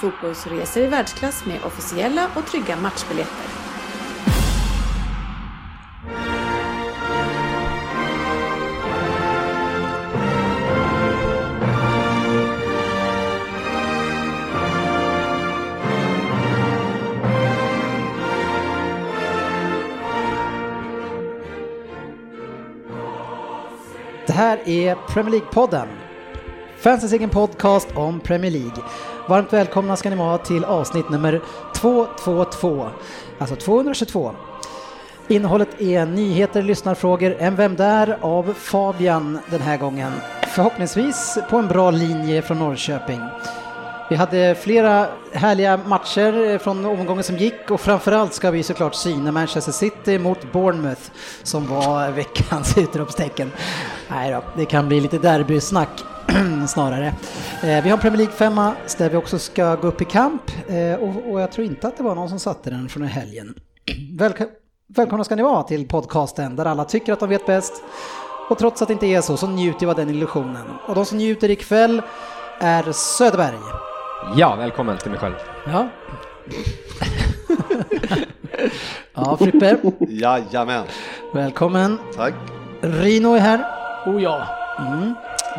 fotbollsresor i världsklass med officiella och trygga matchbiljetter. Det här är Premier League-podden. Fansens egen podcast om Premier League. Varmt välkomna ska ni vara till avsnitt nummer 222, alltså 222. Innehållet är nyheter, lyssnarfrågor, en Vem där? av Fabian den här gången. Förhoppningsvis på en bra linje från Norrköping. Vi hade flera härliga matcher från omgången som gick och framförallt ska vi såklart syna Manchester City mot Bournemouth som var veckans utropstecken. Nej då, det kan bli lite derbysnack snarare. Eh, vi har Premier League femma där vi också ska gå upp i kamp eh, och, och jag tror inte att det var någon som satte den från helgen. Välk- välkomna ska ni vara till podcasten där alla tycker att de vet bäst och trots att det inte är så så njuter vi av den illusionen. Och de som njuter ikväll är Söderberg. Ja, välkommen till mig själv. Ja. ja, Frippe. Jajamän. Välkommen. Tack. Rino är här. Oh ja. Mm.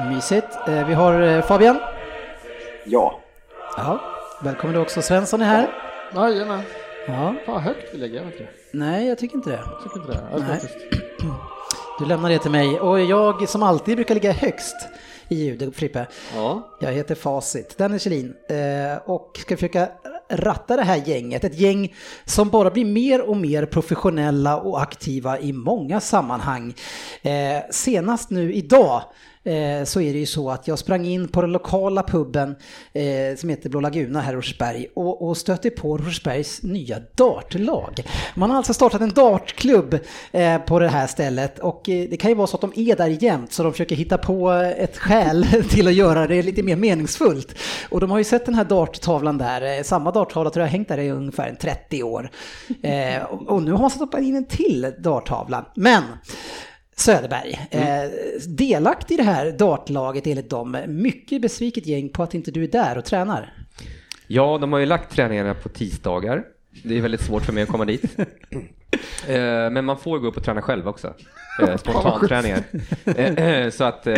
Mysigt. Eh, Vi har eh, Fabian. Ja. Ja. Välkommen du också. Svensson är här. Jajamän. Ja. Fan vad högt vi lägger, jag vet inte. Nej, jag tycker inte det. Jag tycker inte det. Ja, Nej. Du lämnar det till mig. Och jag som alltid brukar ligga högst i ljud, Frippe. Ja. Jag heter Facit, Dennis Kjellin, eh, och ska försöka ratta det här gänget. Ett gäng som bara blir mer och mer professionella och aktiva i många sammanhang. Senast nu idag Eh, så är det ju så att jag sprang in på den lokala puben eh, som heter Blå Laguna här i Rosersberg och, och stötte på Rosersbergs nya dartlag. Man har alltså startat en dartklubb eh, på det här stället och eh, det kan ju vara så att de är där jämt så de försöker hitta på ett skäl till att göra det lite mer meningsfullt. Och de har ju sett den här darttavlan där, eh, samma darttavla tror jag har hängt där i ungefär 30 år. Eh, och, och nu har man satt upp in en till darttavla. Men Söderberg, eh, delaktig i det här dartlaget enligt dem. Mycket besviket gäng på att inte du är där och tränar. Ja, de har ju lagt träningarna på tisdagar. Det är väldigt svårt för mig att komma dit. Eh, Men man får gå upp och träna själv också. Eh, Spontanträningar. Eh, eh, Så att eh,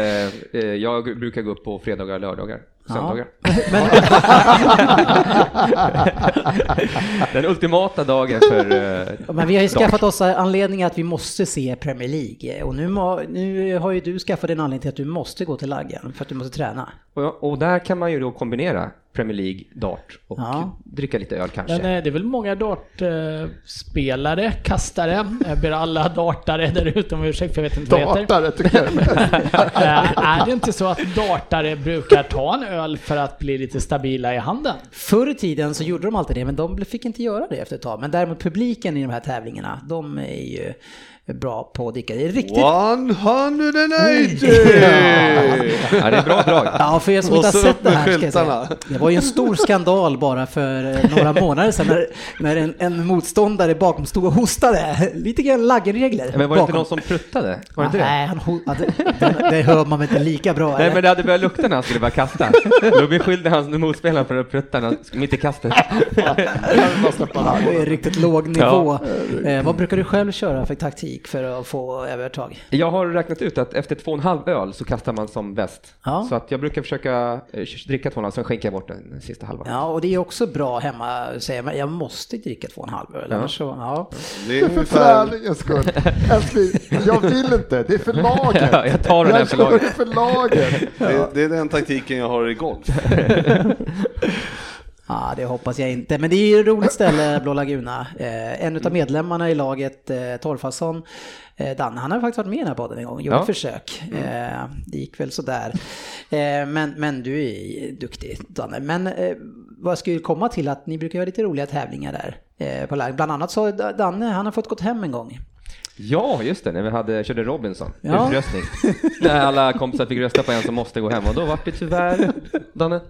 jag brukar gå upp på fredagar och lördagar. Söndagar. Den ultimata dagen för... eh, Men vi har ju dart. skaffat oss anledningar att vi måste se Premier League. Och nu, må, nu har ju du skaffat en anledning till att du måste gå till laggen för att du måste träna. Och, och där kan man ju då kombinera Premier League, dart och Ja. dricka lite öl kanske. Men eh, det är väl många dartspelare, kastare, jag ber alla dartare där ute om ursäkt för jag vet inte vad det heter. Dartare tycker jag. Eh, Är det inte så att dartare brukar ta en öl för att bli lite stabila i handen? Förr i tiden så gjorde de alltid det, men de fick inte göra det efter ett tag. Men däremot publiken i de här tävlingarna, de är ju bra på att dricka. Det är riktigt... 180! Ja, det är bra drag. Ja, för er som inte har sett det här ska jag säga. Det var ju en stor skandal bara för eh, några månader sedan när, när en, en motståndare bakom stod och hostade. Lite grann laggenregler. Men var det inte bakom. någon som pruttade? Var det inte det? Nej, han, ho- ja, det, det, det hör man inte lika bra? Nej eller? men det hade börjat lukta när han skulle börja kasta. Då beskyllde han motspelaren för att prutta när han- mitt i kastet. Ja, det är riktigt låg nivå. Ja. Eh, vad brukar du själv köra för taktik för att få övertag? Jag har räknat ut att efter två och en halv öl så kastar man som bäst. Ja. Så att jag brukar försöka eh, dricka två och en halv, sen skänker jag bort den sista halvan. Ja, och det är också bra hemma att säga, men jag måste dricka två och en halv öl. Ja. Så, ja. Det är För träningens skull. Älskling, jag vill inte. Det är för laget. Ja, jag tar den här för Jag laget. för laget. Det, det är den taktiken jag har i golf. Ja, det hoppas jag inte. Men det är ju ett roligt ställe, Blå Laguna. Eh, en av medlemmarna i laget, eh, Torfason, eh, Danne, han har faktiskt varit med i den här podden en gång, gjort Ja. försök. Eh, det gick väl sådär. Eh, men, men du är duktig, Danne. Men eh, vad jag skulle komma till att ni brukar göra lite roliga tävlingar där. Eh, på lag. Bland annat så Danne, han har fått gått hem en gång. Ja, just det, när vi hade, körde Robinson, Ja. utröstning. när alla kompisar fick rösta på en som måste gå hem och då var det tyvärr, Danne,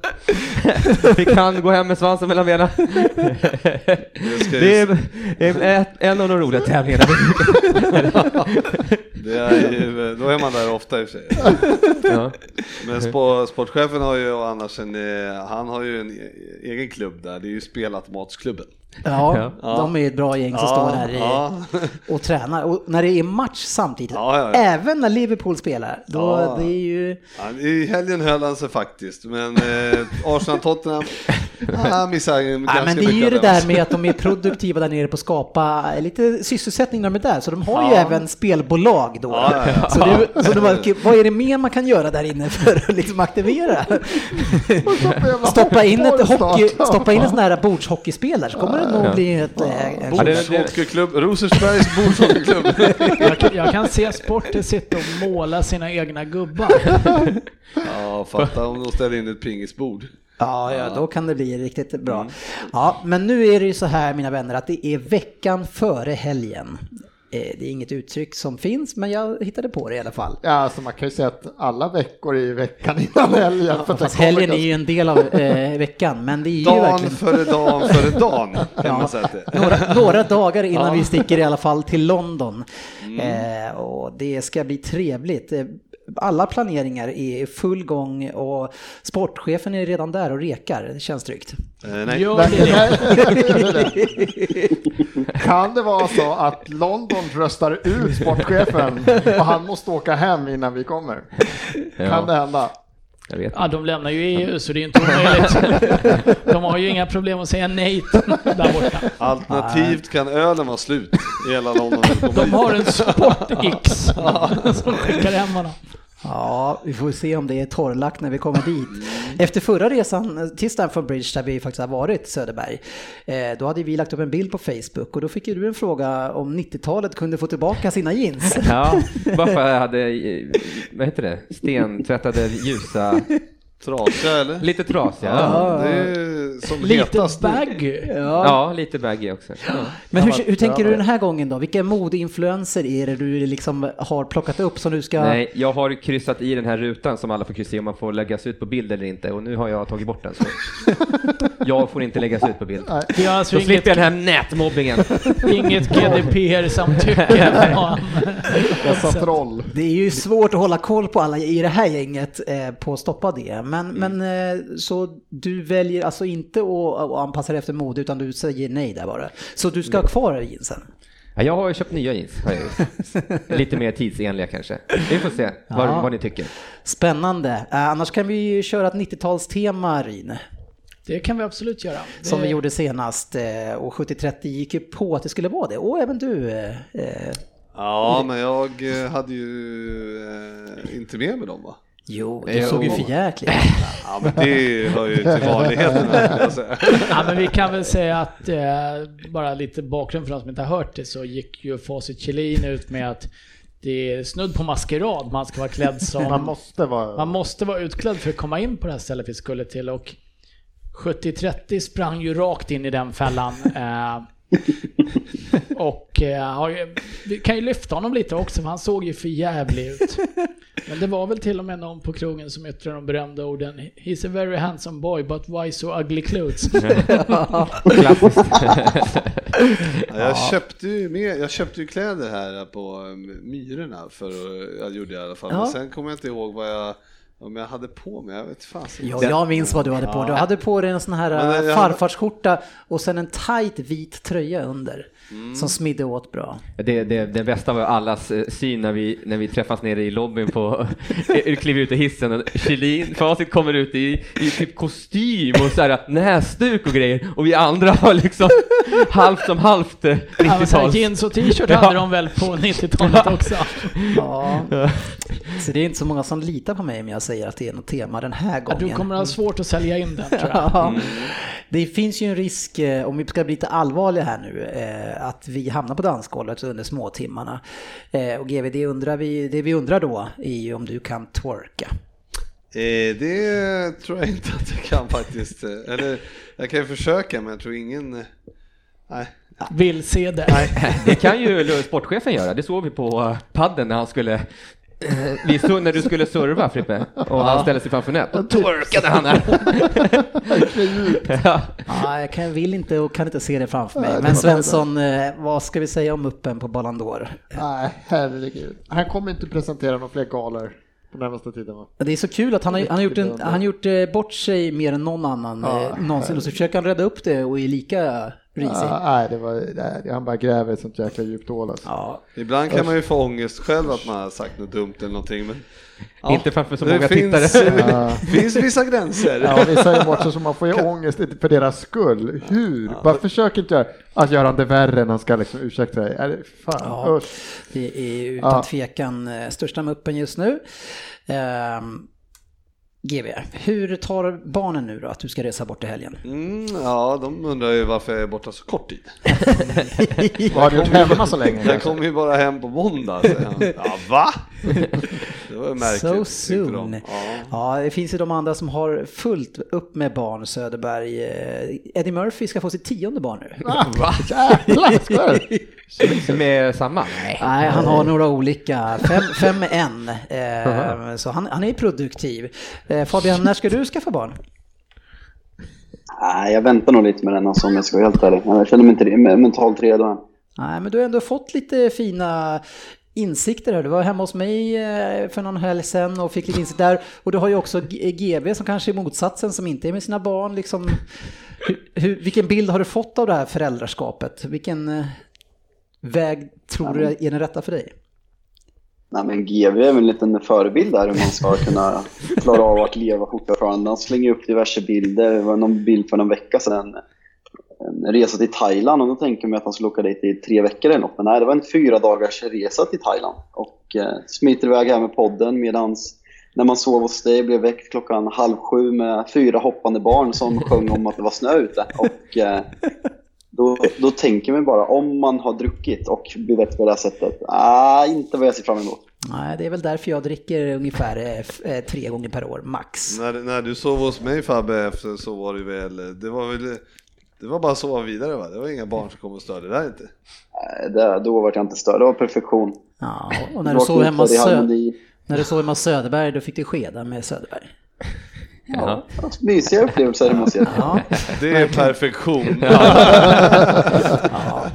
fick han gå hem med svansen mellan benen. Det är, är en av de roliga tävlingarna. Det är ju, då är man där ofta i och för sig. ja. Men spo- sportchefen har ju annars en, eh, han har ju en e- egen klubb där, det är ju Spelautomatsklubben. Ja, Ja. de är ett bra gäng som står där ja. och tränar. Och när det är match samtidigt, Ja, ja, ja. även när Liverpool spelar, då Ja. det är ju... Ja, I helgen höll han sig faktiskt, men eh, Arsenal-Tottenham, ja, han missar Ja, ganska men det är ju det där med att de är produktiva där nere på att skapa lite sysselsättning när de är där. Så de har ju Ja. även spelbolag då. Ja, ja, ja. Så, det, så de bara, okej, vad är det mer man kan göra där inne för att liksom aktivera? stoppa in ett hockey, stoppa in en sån här bordshockeyspel där så kommer det nog bli ett... eh, en- Ja, Bordshockeyklubb, Rosersbergs bordshockeyklub. Jag, kan- jag kan se sporten sitta och måla sina egna gubbar. ja, fatta om de ställer in ett pingisbord. Ja, ja, då kan det bli riktigt bra. Ja, men nu är det ju så här mina vänner att det är veckan före helgen. Eh, Det är inget uttryck som finns, men jag hittade på det i alla fall. Ja, alltså man kan ju säga att alla veckor är i veckan innan helgen. för att Fast helgen är ganska- ju en del av eh, veckan, men det är ju Dan verkligen före dan före dan, kan Ja. är. några, några dagar innan vi sticker i alla fall till London. Eh, och det ska bli trevligt. Eh, Alla planeringar är i full gång och sportchefen är redan där och rekar. Det känns tryggt. Eh, nej. Gör Nej, nej, Kan det vara så att London röstar ut sportchefen och han måste åka hem innan vi kommer? Kan det Ja, hända? jag vet. Ja, de lämnar ju EU så det är inte omöjligt. De har ju inga problem att säga nej där borta. Alternativt kan ölen vara slut i hela London. De har en Sport-X som skickar hem honom. Ja, vi får se om det är torrlagt när vi kommer dit. Efter förra resan till Stamford Bridge där vi faktiskt har varit, Söderberg, eh, då hade vi lagt upp en bild på Facebook och då fick ju du en fråga om 90-talet kunde få tillbaka sina jeans. Ja, bara för att jag hade, eh, vad heter det, stentvättade ljusa, Trasiga eller? lite trasiga. Ja, Ja, det är som Lite hetast baggy. ja lite baggy också. Ja. Men hur, hur tänker du den här gången då? Vilka modeinfluenser är det du liksom har plockat upp som du ska... Nej, jag har kryssat i den här rutan som alla får kryssa i om man får läggas ut på bild eller inte och nu har jag tagit bort den. Så jag får inte läggas ut på bild. Det är alltså Då inget, slipper jag den här nätmobbingen. inget GDPR-samtycke. Dessa troll. Det är ju svårt att hålla koll på alla i det här gänget eh, på att stoppa det. Men, Mm. men eh, så du väljer alltså inte att, anpassa dig efter mode utan du säger nej där bara. Så du ska ha kvar jeansen? Ja, jag har ju köpt nya jeans. Lite mer tidsenliga kanske. Vi får se vad, Ja. vad ni tycker. Spännande. Eh, annars kan vi ju köra ett 90-talstema Ryn. Det kan vi absolut göra. Som Det- vi gjorde senast. eh, Och 70-30 gick ju på att det skulle vara det. Och även du. eh, Ja, men jag hade ju eh, inte med mig dem va? Jo, du Jo. såg ju för jäkligt. Ja, men det hör ju till vanligheterna jag säga. Ja, men vi kan väl säga att, eh, bara lite bakgrund för de som inte har hört det, så gick ju Facit Kjellin ut med att det är snudd på maskerad, man ska vara klädd som... Man måste vara... Man måste vara utklädd för att komma in på det här stället vi skulle till och 70-30 sprang ju rakt in i den fällan. Eh, och eh, vi kan ju lyfta honom lite också, för han såg ju för jävlig ut. Men det var väl till och med någon på krogen som yttrade de berömda orden He's a very handsome boy, but why so ugly clothes? Klassiskt. Ja, jag, köpte ju med, jag köpte ju kläder här på eh, Myrorna, för jag gjorde i alla fall. Ja. Men sen kommer jag inte ihåg vad jag, om jag hade på mig. Jag vet fan. Ja, jag minns vad du hade på. Du hade på dig en sån här eh, jag- farfarsskjorta och sen en tight vit tröja under. Som smidde åt bra. Det, det, det bästa var allas eh, syn när vi, när vi träffas nere i lobbyn på, eh, kliver ut i hissen och Kjellin, Facit kommer ut i, i typ kostym och så här näsduk och grejer och vi andra har liksom halvt som halvt eh, Ja, men så här 90-tals. jeans och t-shirt hade de väl på 90-talet också? Ja. Så det är inte så många som litar på mig om jag säger att det är något tema den här Ja, gången. du kommer ha svårt att sälja in den tror jag. Ja. Det finns ju en risk, eh, om vi ska bli lite allvarliga här nu, eh, att vi hamnar på dansgolvet under småtimmarna. Eh, Och GV, det, undrar vi, det vi undrar då är ju om du kan twerka. Eh, det tror jag inte att jag kan faktiskt. Eh, Eller jag kan ju försöka men jag tror ingen... eh, Nej. Vill se det. Det kan ju sportchefen göra. Det såg vi på padden när han skulle eh, vi sur- när du skulle serva Frippe och han ställde sig framför nät, då torkade han här. ja. Ja, jag kan, vill inte och kan inte se det framför mig. Men Svensson, eh, vad ska vi säga om uppen på Ballon d'Or? Nej, herregud. Han kommer inte presentera några fler galor på närmaste tiden va? Det är så kul att han har, han har gjort, en, han har gjort eh, bort sig mer än någon annan Ja. eh, någonsin och så försöker han rädda upp det och är lika risig. Ja, nej, det var, nej, han bara gräver ett sånt jäkla djupt hål alltså. Ja, Ibland kan man ju få ångest själv att man har sagt något dumt eller någonting men... ja, Inte framför så det många finns, tittare. Ja. finns vissa gränser. Ja, vissa är matcher som man får ju ångest lite för deras skull. Hur? Bara försök inte göra, att göra det värre än han ska liksom ursäkta sig. Är det, fan, det är utan Ja. tvekan eh, största muppen just nu. Ehm, GB, hur tar barnen nu då att du ska resa bort i helgen? Mm, ja, de undrar ju varför jag är borta så kort tid. Vad har du gjort hemma så länge? Jag kommer ju bara hem på måndag, han. Ja, va? Det var märkligt. So tyckte de. soon. Ja. Ja, det finns ju de andra som har fullt upp med barn, Söderberg. Eh, Eddie Murphy ska få sitt tionde barn nu. Va? Jävlar? Med samma? Nej. Nej, han har några olika. Fem, fem med en. Eh, så han, han är produktiv. Eh, Fabian, när ska du skaffa barn? Nej, jag väntar nog lite med den alltså, om jag ska vara helt ärlig. Jag känner mig inte mentalt redo än. Nej, men du har ändå fått lite fina insikter här. Du var hemma hos mig eh, för någon helg sedan och fick lite insikt där. Och du har ju också GB som kanske är motsatsen, som inte är med sina barn. Liksom, hur, hur, vilken bild har du fått av det här föräldraskapet? Vilken eh, väg tror du är den rätta för dig? Nej, men GV är väl en liten förebild där hur man ska kunna klara av att leva fortfarande. Han slänger upp diverse bilder. Det var någon bild för någon vecka sedan. En resa till Thailand och då tänker man att han skulle åka dit i tre veckor eller något. Men nej, det var en fyra dagars resa till Thailand. Och eh, smiter iväg här med podden medans när man sov hos dig blev väckt klockan halv sju med fyra hoppande barn som sjöng om att det var snö ute. Och eh, då, då tänker man bara, om man har druckit och blir väckt på det här sättet, ah, inte vad jag ser fram emot. Nej, det är väl därför jag dricker ungefär eh, eh, tre gånger per år, max. När, när du sov hos mig Fabbe efter så var det väl, det var väl, det var bara att sova vidare va? Det var inga barn som kom och störde där inte. Nej, det, då var jag inte störd, det var perfektion. Ja, och när du sov hemma Sö- när du sov hemma Söderberg, då fick du skeda med Söderberg. Ja. Ja, Mysiga upplevelser måste jag säga. Ja, Det är perfektion. Ja,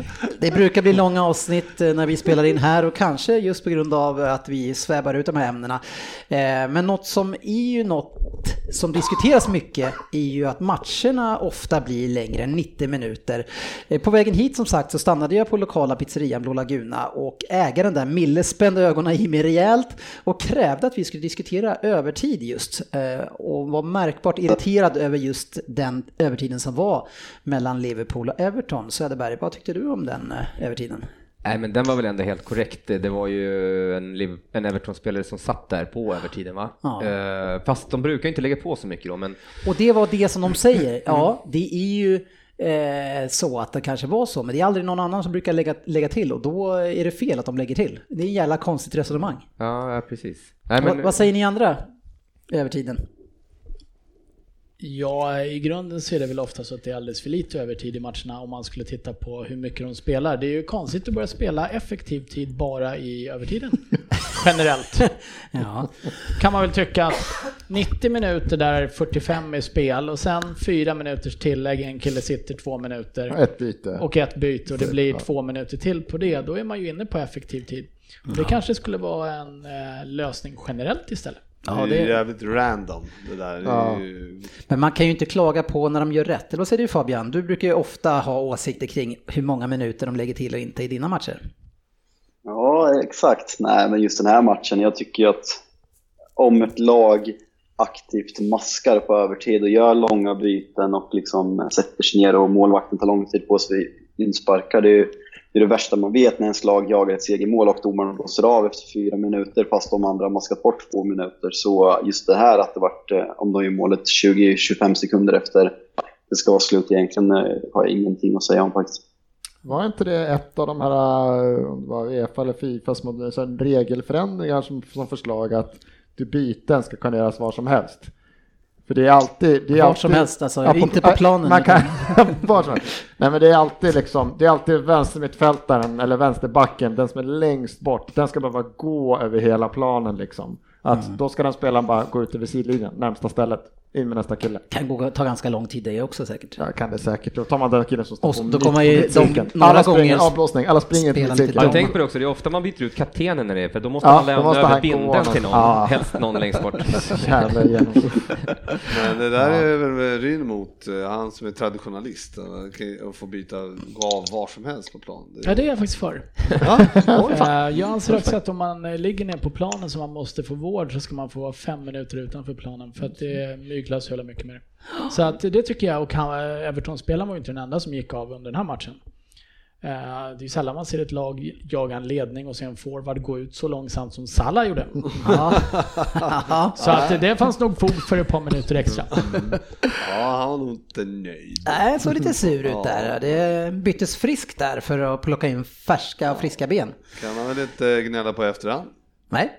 det brukar bli långa avsnitt eh, när vi spelar in här och kanske just på grund av att vi svävar ut de här ämnena. Eh, men något som är ju något som diskuteras mycket är ju att matcherna ofta blir längre än 90 minuter. Eh, på vägen hit som sagt så stannade jag på lokala pizzerian Blå Laguna och ägaren där, Mille, spände ögonen i mig rejält och krävde att vi skulle diskutera övertid just och var märkbart irriterad över just den övertiden som var mellan Liverpool och Everton. Söderberg, vad tyckte du om den eh, övertiden? Nej men den var väl ändå helt korrekt. Det var ju en, en Everton-spelare som satt där på övertiden va? Ja. Eh, fast de brukar inte lägga på så mycket då men Och det var det som de säger. Ja, det är ju eh, så att det kanske var så, men det är aldrig någon annan som brukar lägga, lägga till och då är det fel att de lägger till. Det är en jävla konstigt resonemang. ja, ja precis. Nej, vad, men, vad säger ni andra? Övertiden. Ja, i grunden så är det väl ofta så att det är alldeles för lite övertid i matcherna om man skulle titta på hur mycket de spelar. Det är ju konstigt att börja spela effektiv tid bara i övertiden. Generellt. Ja. Kan man väl tycka att 90 minuter där 45 är spel och sen 4 minuters tillägg, en kille sitter två minuter Ett byte. och ett byte och det blir två minuter till på det. Då är man ju inne på effektiv tid. Och det kanske skulle vara en eh, lösning generellt istället. Ja, det är ju jävligt random det där. Ja. ju, men man kan ju inte klaga på när de gör rätt. Eller vad säger du Fabian? Du brukar ju ofta ha åsikter kring hur många minuter de lägger till och inte i dina matcher. Ja, exakt. Nej, men just den här matchen, jag tycker ju att om ett lag aktivt maskar på övertid och gör långa byten och liksom sätter sig ner och målvakten tar lång tid på sig insparkar, det är ju det, är det värsta man vet när ens lag jagar ett segermål och domaren blåser av efter fyra minuter fast de andra har maskat bort två minuter. Så just det här att det vart, eh, om de gör målet 20-25 sekunder efter det ska vara slut egentligen eh, har jag ingenting att säga om faktiskt. Var inte det ett av de här, eh, om det var Uefa eller Fifa som så här regelförändringar som, som förslag att du byten ska kunna göras var som helst. För det är alltid... Det är Var alltid, som helst, alltså, inte på planen, Man kan, utan- var som helst. Nej men det är alltid liksom, det är alltid vänstermittfältaren eller vänsterbacken, den som är längst bort, den ska behöva gå över hela planen liksom. Att Mm. då ska den spelaren bara gå ut över sidlinjen, närmsta stället, in med nästa kille. Kan gå, ta ganska lång tid det också säkert. Ja, kan det säkert. Då tar man den killen som står Och på då kommer ju de- några alla springer, gånger avblåsning, alla springer till cirkeln. Jag tänker på det också, det är ofta man byter ut kaptenen när det är, för då måste Ja, man lämna måste över bindeln till någon. Ja. helst någon längst bort. Jävla. Men det där är väl Ryn mot eh, han som är traditionalist och får byta, av var som helst på plan. Ja, det är jag faktiskt för. Eh, Jag anser också att om man eh, ligger ner på planen så man måste få vård så ska man få vara fem minuter utanför planen för att det myglas så jävla mycket mer. Så att det tycker jag, och han, Everton-spelaren var ju inte den enda som gick av under den här matchen. Eh, Det är ju sällan man ser ett lag jaga en ledning och se en forward gå ut så långsamt som Salah gjorde. Ja. Så att det fanns nog fog för ett par minuter extra. ja, han var nog inte nöjd. Nej, såg lite sur ut där. Det byttes friskt där för att plocka in färska och friska ben. Kan han väl inte gnälla på efterhand? Nej,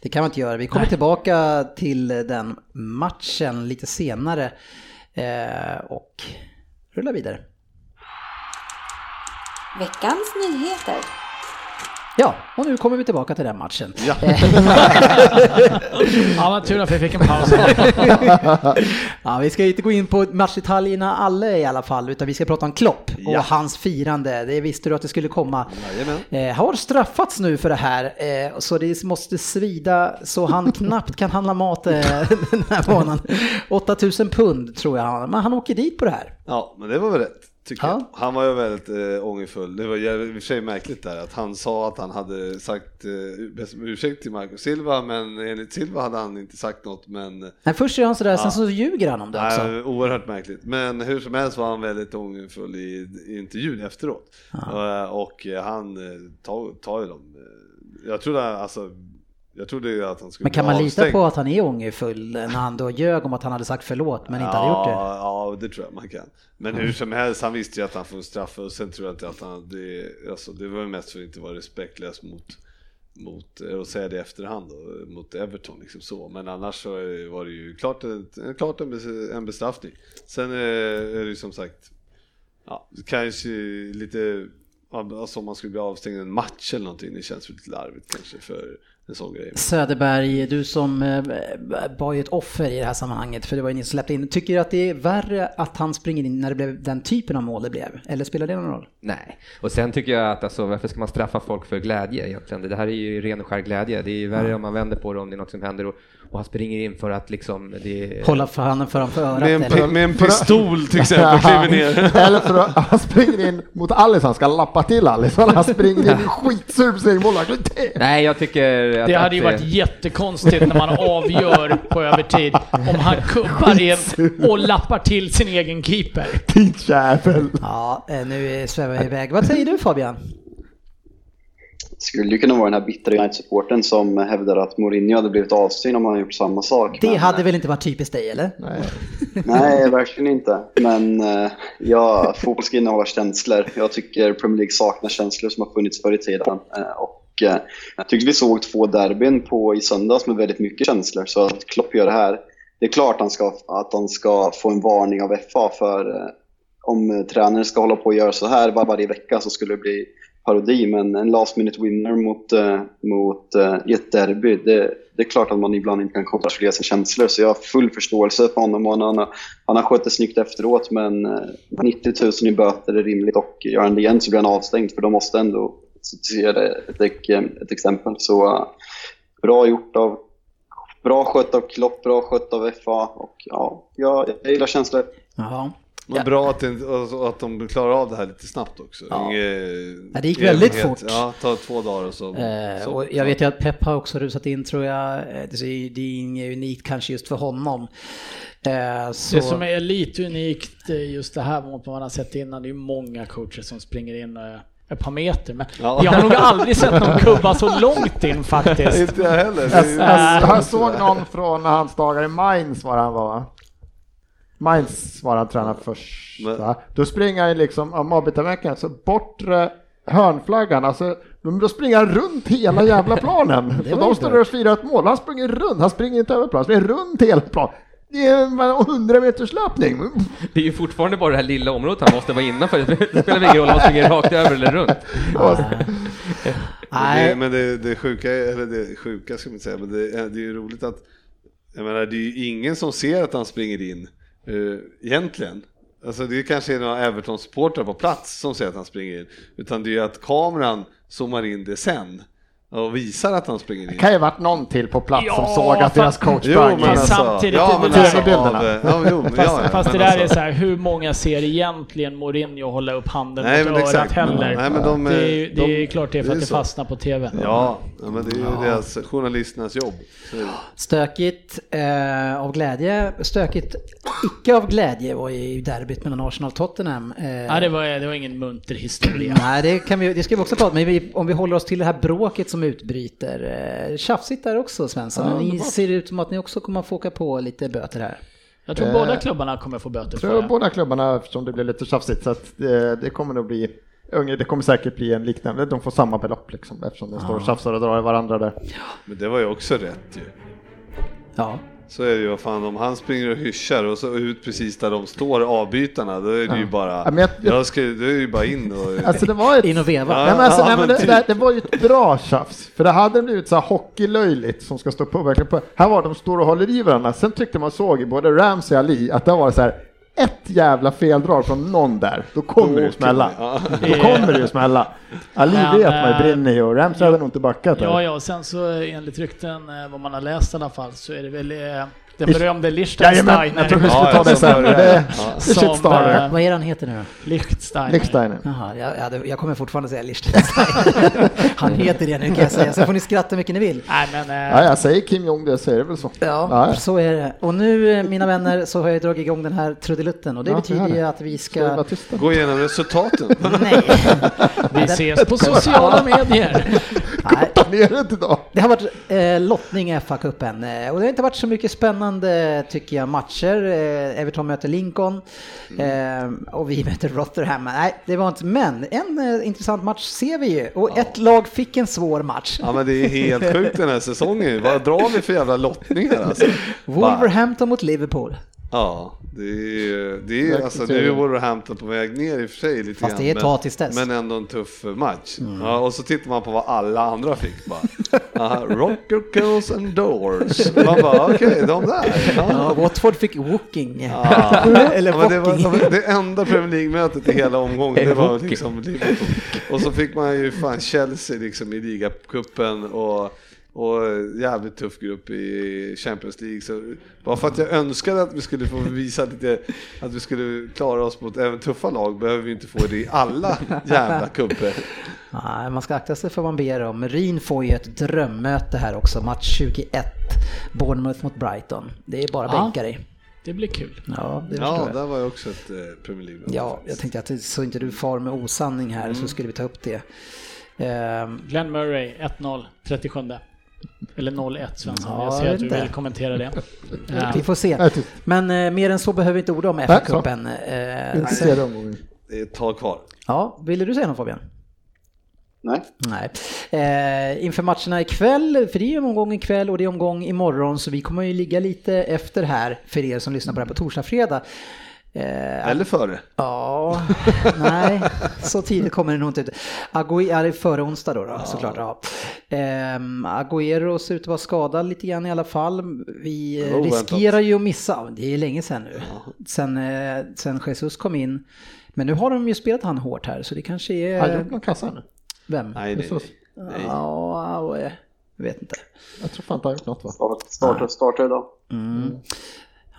det kan man inte göra. Vi kommer tillbaka till den matchen lite senare eh, och rullar vidare. Veckans nyheter. Ja, och nu kommer vi tillbaka till den matchen. Ja. Ja, vad tur att vi fick en paus. Ja, vi ska inte gå in på matchdetaljerna alla i alla fall, utan vi ska prata om Klopp och Ja. hans firande. Det visste du att det skulle komma. Jajamän. Eh, har straffats nu för det här, eh, så det måste svida så han knappt kan handla mat eh, den här månaden. 8000 pund tror jag han men han åker dit på det här. Ja, men det var väl rätt. Tycker Ja. jag. Han var ju väldigt äh, ångerfull. Det var i och för sig märkligt där att han sa att han hade sagt äh, om ursäkt till Marco Silva, men enligt Silva hade han inte sagt något. Men Nej, först gör han sådär, sen Ja. så ljuger han om det också. Nej, oerhört märkligt. Men hur som helst var han väldigt ångerfull i, i intervjun efteråt. Eh, Och eh, han eh, tar, ju dem. Eh, Jag trodde alltså, jag trodde ju att han skulle Men kan bli man lita på att han är ångerfull när han då ljög om att han hade sagt förlåt men inte hade gjort det? Ja, det tror jag man kan. Men hur som helst, han visste ju att han får straff och sen tror jag inte att han, det, alltså, det var mest för att inte vara respektlös mot, mot, och säga det i efterhand då, mot Everton liksom så. Men annars så var det ju klart, klart en, bes- en bestraffning. Sen eh, är det ju som sagt, ja, kanske lite, alltså om man skulle bli avstängd en match eller någonting, det känns lite larvigt kanske för. Söderberg, du som eh, var ju ett offer i det här sammanhanget för det var ju ni som släppte in. Tycker du att det är värre att han springer in när det blev den typen av mål det blev? Eller spelar det någon roll? Nej, och sen tycker jag att alltså, varför ska man straffa folk för glädje egentligen? Det här är ju ren och skär glädje. Det är ju värre om man vänder på det om det är något som händer och, och han springer in för att liksom det Hålla för handen framför örat Med en, eller? med en pistol till exempel, kliver ner. Eller för att han springer in mot Alice, han ska lappa till Alice. Han springer in skitsur på sin målvakt. Nej, jag tycker att... Det hade ju varit jättekonstigt när man avgör på övertid om han kubbar in och lappar till sin egen keeper. Ditt jävel. Ja, eh, nu svävar vi iväg. Vad säger du Fabian? Skulle ju kunna vara den här bittra United-supporten som hävdar att Mourinho hade blivit avstängd om han gjort samma sak. Det men, hade väl inte varit typiskt dig eller? Nej. Nej, verkligen inte. Men eh, ja, fotboll ska innehålla känslor. Jag tycker Premier League saknar känslor som har funnits förr i tiden. Eh, och jag tyckte vi såg två derbyn på, i söndags med väldigt mycket känslor. Så att Klopp gör det här. Det är klart han ska, att han ska få en varning av FA för eh, om eh, tränaren ska hålla på och göra så här var, varje vecka så skulle det bli parodi. Men en last minute winner mot, eh, mot i ett derby, det, det är klart att man ibland inte kan kontrollera sina känslor. Så jag har full förståelse för honom och han har, han har skött det snyggt efteråt. Men 90 000 i böter är rimligt och gör han det igen så blir han avstängd för de måste ändå se det ett, ett, ett exempel. Så eh, bra gjort av Bra skött av Klopp, bra skött av FA och ja, jag, jag gillar känslor. Jaha. Men bra att, det, alltså, att de klarar av det här lite snabbt också. Ja. Inge, Ja, det gick väldigt evighet. fort. Ja, ta två dagar och så. Eh, så och jag vet ju att Pep har också rusat in tror jag. Eh, Det är, det är inget unikt kanske just för honom. Eh, så... Det som är lite unikt eh, just det här mot vad man har sett innan, det är ju många coacher som springer in eh, ett par meter. Men Ja. jag har nog aldrig sett någon kubba så långt in faktiskt. Inte jag heller. Jag, jag, jag såg någon från hans dagar i Mainz var han var. Mainz var han tränare först. Men- Då springer han ju liksom, om avbytarveckan, så bortre hörnflaggan, alltså då springer han runt hela jävla planen. Och de står där och firar ett mål. Han springer runt, han springer inte över planen, han springer runt hela planen. Det är en 100 meters löpning. Det är ju fortfarande bara det här lilla området han måste vara innanför. Det spelar ingen roll om han springer rakt över eller runt. Men Nej, det, men det, det sjuka, eller det sjuka ska man inte säga, men det, är- det är ju roligt att, jag menar det är ju ingen som ser att han springer in, uh, egentligen. Alltså det är kanske några Everton-supportrar på plats som ser att han springer in, utan det är ju att kameran zoomar in det sen och visar att han springer in. Det kan ju varit någon till på plats som Ja, såg att deras coach Jo, sprang. men in. alltså, Samtidigt, ja, det men alltså, bilderna. av, ja, jo, men, Fast, ja, ja, fast det men där är alltså- så här, hur många ser egentligen Mourinho hålla upp handen Nej, mot men örat exakt. heller? Nej, men de, det är, ju- det är de- klart det är för det är att det fastnar på TV. Ja, ja, men det är ju deras journalisternas jobb. Stökigt eh, av glädje, stökigt icke av glädje var ju derbyt mellan Arsenal och Tottenham. Eh, Nej, det var, det var ingen munter historia. Nej, det, kan vi, det ska vi också prata om, men vi, om vi håller oss till det här bråket som utbryter. Eh, tjafsigt där också Svensson, Ja, men ni ser ut som att ni också kommer att få åka på lite böter här. Jag tror Eh, båda klubbarna kommer få böter Jag för tror det. båda klubbarna, eftersom det blir lite tjafsigt, så att det, det kommer nog bli Unge, det kommer säkert bli en liknande, de får samma belopp liksom eftersom de står och tjafsar och drar i varandra där. Men det var ju också rätt ju. Ja, Så är det ju, vad fan om han springer och hyschar och så ut precis där de står avbytarna, då är det ju bara, Ja, men jag- jag ska, då är det ju bara in och... Alltså det var ett... in och veva. Ja, Nej, men alltså, ja, nej, men men det, typ. det, det var ju ett bra tjafs, för det hade blivit så här hockeylöjligt som ska stå på verkligen på. Här var de står och håller i varandra, sen tyckte man såg i både Ramsey och Ali att det var så här ett jävla feldrag från någon där, då kommer det ju smälla. Ja. Då kommer det ju smälla. Ali Men, vet man ju eh, brinner ju och Ramsey hade nog inte backat där. Ja, ja, och sen så eh, enligt rykten, eh, vad man har läst i alla fall, så är det väl eh, den berömde Jajamän, Liechtensteiner. jag tror vi skulle Ja, ta det sen. Det, det eh, Vad är han heter nu då? Liechtensteiner. Liechtensteiner. Jaha, jag, jag, jag kommer fortfarande säga Liechtenstein. Han heter det nu kan jag säga, sen får ni skratta mycket ni vill. Nej, men... eh, Ja, jag säger Kim Jong, det säger det väl så. Ja, Ja. så är det. Och nu, eh, mina vänner, så har jag dragit igång den här trudelutten och det Ja, det betyder ju det. att vi Ska? Gå igenom resultaten. Nej, Vi ses på sociala medier. Det idag. Det har varit eh, lottning i FA-cupen eh, och det har inte varit så mycket spännande tycker jag matcher. Eh, Everton möter Lincoln eh, och vi möter Rotherham. Nej, det var inte, men en eh, intressant match ser vi ju och ett lag fick en svår match. Ja men det är helt sjukt den här säsongen. Vad drar vi för jävla lottningar alltså? Wolverhampton mot Liverpool. Ja, det är, det är alltså nu är. Wolverhampton på väg ner i och för sig lite Fast grann. det är ett tag men, tills dess. men ändå en tuff match. Ja, och så tittar man på vad alla andra fick bara. Aha, rocker, kills and doors. Man bara okej, de där. Ja, Ja. Watford fick Woking. Ja. Eller Ja, det, Woking. var, det enda Premier League-mötet i hela omgången, det var liksom Liverpool. Och så fick man ju fan Chelsea liksom i ligacupen och, och jävligt tuff grupp i Champions League. Så bara för att jag önskade att vi skulle få visa lite, att vi skulle klara oss mot även tuffa lag, behöver vi inte få det i alla jävla cuper. Nej, man ska akta sig för vad man ber om. Rin får ju ett drömmöte här också, match 21. Bournemouth mot Brighton. Det är bara Ja. bänkar i. Det blir kul. Ja, det Ja, jag. där var ju också ett eh, Premier League. Ja, jag tänkte att det- så inte du far med osanning här så skulle vi ta upp det. Ehm, Glenn Murray, 1-0, 37. Eller 0-1 Svensson. Ja, jag ser att du inte. vill kommentera det. Ja. vi får se. Men eh, mer än så behöver vi inte orda om FA-cupen. Eh. Det är ett tag kvar. ja, ville du säga något Fabian? Nej. Nej. Eh, inför matcherna ikväll, för det är ju omgång ikväll och det är omgång imorgon så vi kommer ju ligga lite efter här för er som lyssnar på det här på torsdag, fredag. Eh, Eller före. Ja, nej, så tidigt kommer det nog inte ut. Agüero är före onsdag då, då såklart. Ja. Ehm, Agüero ser ut att vara skadad lite grann i alla fall. Vi eh, Oväntat. riskerar ju att missa, det är länge sedan nu, sen, eh, sen Jesus kom in. Men nu har de ju spelat han hårt här så det kanske Har han är... gjort någon kassa nu? Vem? Nej, nej, nej. nej. Ja, eh, jag vet inte. Jag tror fan inte han har gjort något va? Start, startar, startar idag. Mm.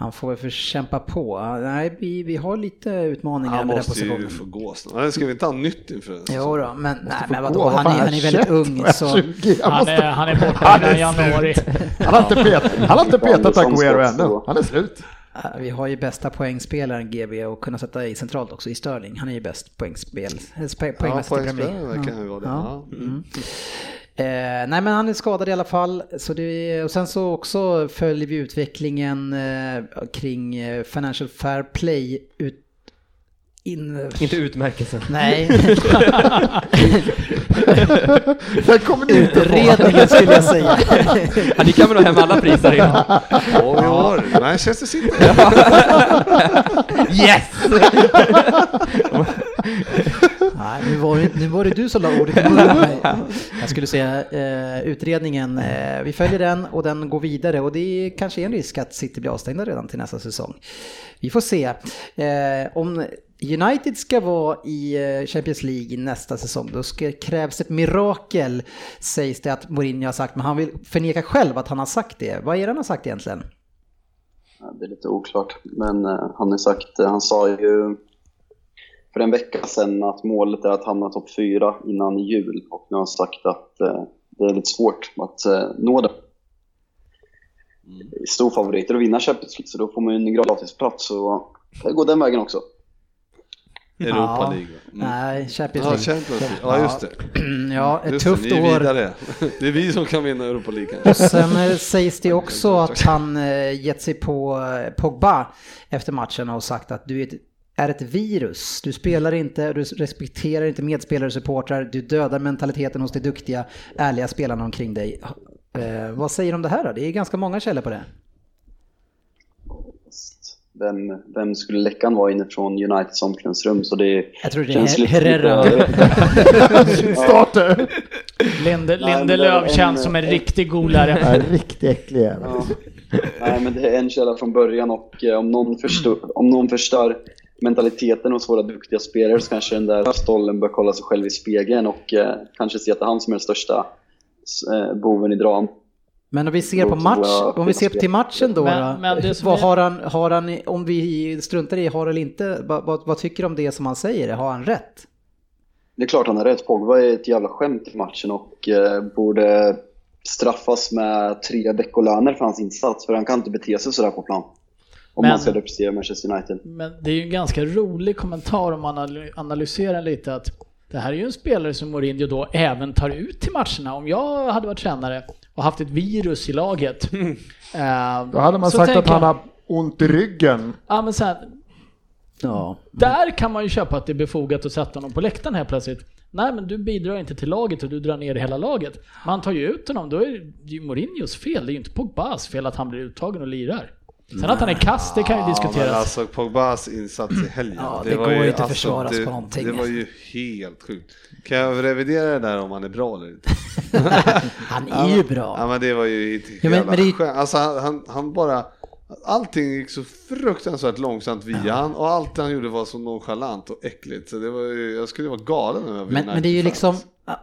Han får väl för kämpa på. Nej, vi, vi har lite utmaningar Han med den måste positionen. ju få gå snart. Ska vi inte ha nytt inför en Jo då, men, nej, men vadå, vad han är, han är väldigt 21, ung så... 20, han, Han måste, är, han är borta Han innan januari. han har inte petat, han har inte petat ska ännu. Han är slut. Vi har ju bästa poängspelaren GB och kunna sätta i centralt också i Sterling. Han är ju bäst poängspel, spe- Ja, poängmästare i Premier poängspelare League. kan ju vara det. Ja. Ja. Mm. Eh, nej men han är skadad i alla fall. Så det, och sen så också följer vi utvecklingen eh, kring eh, Financial Fair Play ut, In... Inte utmärkelsen. Nej, Den kommer ni inte utredningen skulle jag säga. Ja, ni kan väl ha hem alla priser innan? Oj, oj, Manchester City. Yes! Nej, nu var, det, nu var det du som la ordet i munnen på mig. Jag skulle säga eh, utredningen, eh, vi följer den och den går vidare och det är kanske en risk att City blir avstängda redan till nästa säsong. Vi får se. Eh, om United ska vara i eh, Champions League nästa säsong, då ska, krävs ett mirakel, sägs det att Mourinho har sagt, men han vill förneka själv att han har sagt det. Vad är det han har sagt egentligen? Det är lite oklart, men eh, han är sagt, eh, han sa ju för en vecka sedan att målet är att hamna topp fyra innan jul och nu har han sagt att eh, det är lite svårt att eh, nå det. Stor favoriter att vinna Champions League så då får man ju en gratisplats så det går den vägen också. Europa League. Mm. Nej, Champions Ja, League. Champions League. Ja, just det. Ja, ett Just tufft det, ni är år. vidare. Det är vi som kan vinna Europa League. Och sen eh, sägs det också att han gett sig på Pogba efter matchen och sagt att du är ett, är ett virus. Du spelar inte, du respekterar inte medspelare och supportrar, du dödar mentaliteten hos de duktiga, ärliga spelarna omkring dig. Eh, vad säger du om det här då? Det är ganska många källor på det. Vem, vem skulle läckan vara inifrån Uniteds omklädningsrum? Så det Jag tror det känns är Herrera. Starter. Linde, Lindelöf känns som en riktig golare. En riktigt äcklig jävel. Ja. Nej, men det är en källa från början och eh, om någon, förstör, om någon förstör mentaliteten hos våra duktiga spelare så kanske den där stollen bör kolla sig själv i spegeln och eh, kanske se att det är han som är den största eh, boven i dran. Men om vi ser på match, om vi ser till matchen då, Men- men vad har han, har han, om vi struntar i har eller inte, vad, vad, vad tycker du om det som han säger? Har han rätt? Det är klart han har rätt. Pogba är ett jävla skämt i matchen och eh, borde straffas med tre veckolöner för hans insats. För han kan inte bete sig sådär på plan. Om Men- man ska representera Manchester United. Men det är ju en ganska rolig kommentar om man anal- analyserar lite att det här är ju en spelare som Mourinho då även tar ut till matcherna. Om jag hade varit tränare och haft ett virus i laget. eh, Då hade man sagt att han har ont i ryggen. Ja men så här, Ja. där kan man ju köpa att det är befogat att sätta honom på läktaren här plötsligt. Nej men du bidrar inte till laget och du drar ner hela laget. Man tar ju ut honom, då är det ju Mourinhos fel. Det är ju inte Pogbas fel att han blir uttagen och lirar. Sen att han är kass, det kan ju Ja, men diskuteras. alltså Pogbas insats i helgen. Ja, det går ju- inte att försvaras det, på någonting. Det var ju helt sjukt. Kan jag revidera det där om han är bra eller inte? Han är ju bra. Ja men det var ju inte Ja, men- men det är- skönt. Alltså han, han, han bara... Allting gick så fruktansvärt långsamt via han och allt han gjorde var så nonchalant och äckligt. Så det var ju, jag skulle vara galen om jag var Men, men det är ju liksom,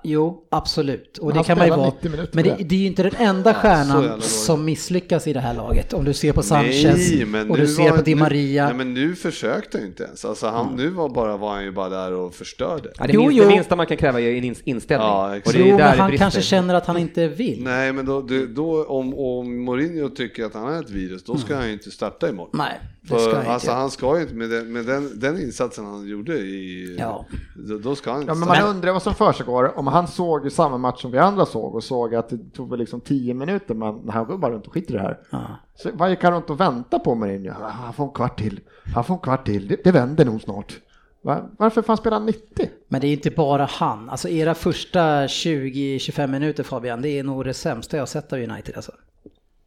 jo absolut. Och Men det kan man ju vara. 90 minuter Men det, det. är ju inte den enda stjärnan som misslyckas i det här laget. Om du ser på Sanchez Nej, men och du ser på Di nu- Maria. Nej men nu försökte han inte ens. Alltså han, nu var, bara, var han ju bara där och förstörde. Ja, det, Jo, minst, jo. det minsta man kan kräva är en ins- inställning. Ja, och det är jo, där men han brister. kanske känner att han inte vill. Nej men då, då, då om, om Mourinho tycker att han är ett virus, då ska han ju inte starta imorgon. Nej, För, ska inte alltså han ska ju inte, med, den, med den, den insatsen han gjorde i... Ja. Då, då ska han inte Ja, men man undrar vad som försiggår. Om han såg samma match som vi andra såg och såg att det tog väl liksom 10 minuter, men han går bara runt och skiter i det här. Ja. Så han runt och vänta på Mourinho? Ah, Han får en kvart till. Han får en kvart till. Det, det vänder nog snart. Va? Varför fan spelar han 90? Men det är inte bara han. Alltså era första 20-25 minuter Fabian, det är nog det sämsta jag har sett av United alltså.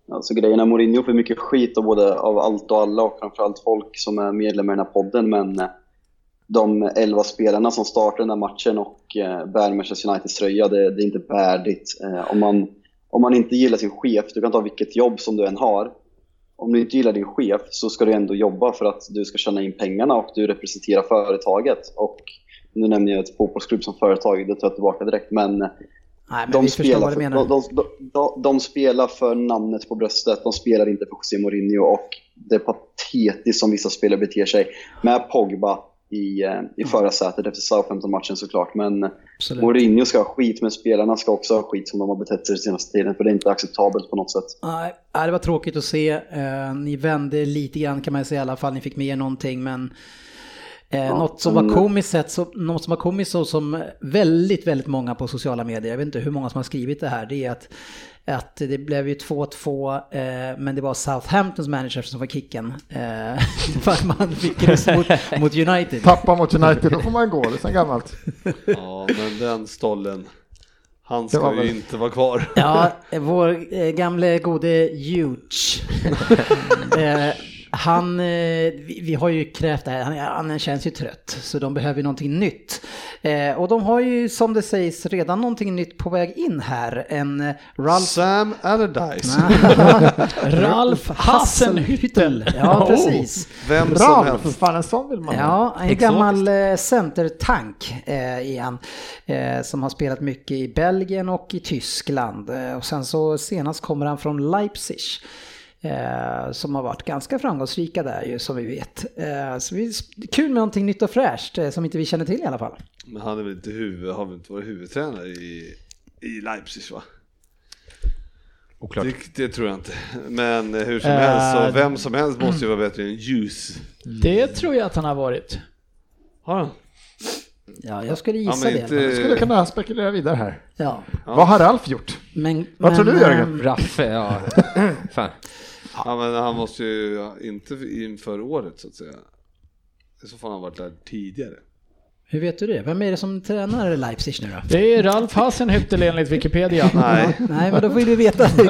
Alltså grejen är Mourinho får mycket skit av både av allt och alla och framförallt folk som är medlemmar i den här podden. Men eh, de 11 spelarna som startar den här matchen och eh, bär Manchester Uniteds tröja, det, det är inte värdigt. Eh, om, man, om man inte gillar sin chef, du kan ta vilket jobb som du än har. Om du inte gillar din chef så ska du ändå jobba för att du ska tjäna in pengarna och du representerar företaget. Och nu nämner jag ett fotbollsklubb som företag, det tar jag tillbaka direkt. Men Nej, men de vi spelar, vad du för, menar. de, de, de, de spelar för namnet på bröstet, de spelar inte för José Mourinho och det är patetiskt som vissa spelare beter sig. Med Pogba i, eh, i förarsätet efter Southampton-matchen såklart, men Absolut. Mourinho ska ha skit, men spelarna ska också ha skit som de har betett sig den senaste tiden, för det är inte acceptabelt på något sätt. Nej, nej, det var tråkigt att se. Eh, ni vände lite grann kan man säga i alla fall. Ni fick med er någonting men Eh, något som var komiskt sett, så, något som var komiskt så som väldigt, väldigt många på sociala medier, jag vet inte hur många som har skrivit det här, det är att, att det blev ju 2-2, eh, men det var Southamptons manager som var kicken. Eh, för att man fick ryss mot, mot United. Tappa mot United, då får man gå, det är sen gammalt. Ja, men den stollen, han Det ska var ju väl- inte vara kvar. Ja, vår eh, gamle gode Huge. han, eh, vi, vi har ju krävt det här, han, han känns ju trött, så de behöver ju någonting nytt. Eh, och de har ju som det sägs redan någonting nytt på väg in här, en eh, Ralph Sam Allardyce. Ralf Hassenhüttel. Ja, Oh. precis. Vem som Ralf, helst. fan en sån vill man ha. Ja, en Exotiskt. gammal eh, centertank eh, han. Eh, som har spelat mycket i Belgien och i Tyskland. Eh, och sen så senast kommer han från Leipzig. Eh, som har varit ganska framgångsrika där ju som vi vet. Eh, så vi, kul med någonting nytt och fräscht eh, som inte vi känner till i alla fall. Men han är väl inte huvud, har väl inte varit huvudtränare i, i Leipzig va? Oklart. Det, det tror jag inte. Men hur som Eh, helst, så vem som helst måste ju vara bättre än Ljus. Det tror jag att han har varit. Har han? Ja, jag skulle gissa Ja, men det. inte- Jag skulle kunna spekulera vidare här. Ja, Vad har Ralf gjort? men, Vad tror men, du, Jörgen? eh, Raffe, ja. Fan. Ja men han måste ju, inte inför året så att säga. I så fall har han varit där tidigare. Hur vet du det? Vem är det som tränar Leipzig nu då? Det är Ralf Hassenhüttel enligt Wikipedia. Nej. Nej, men då vill vi veta hur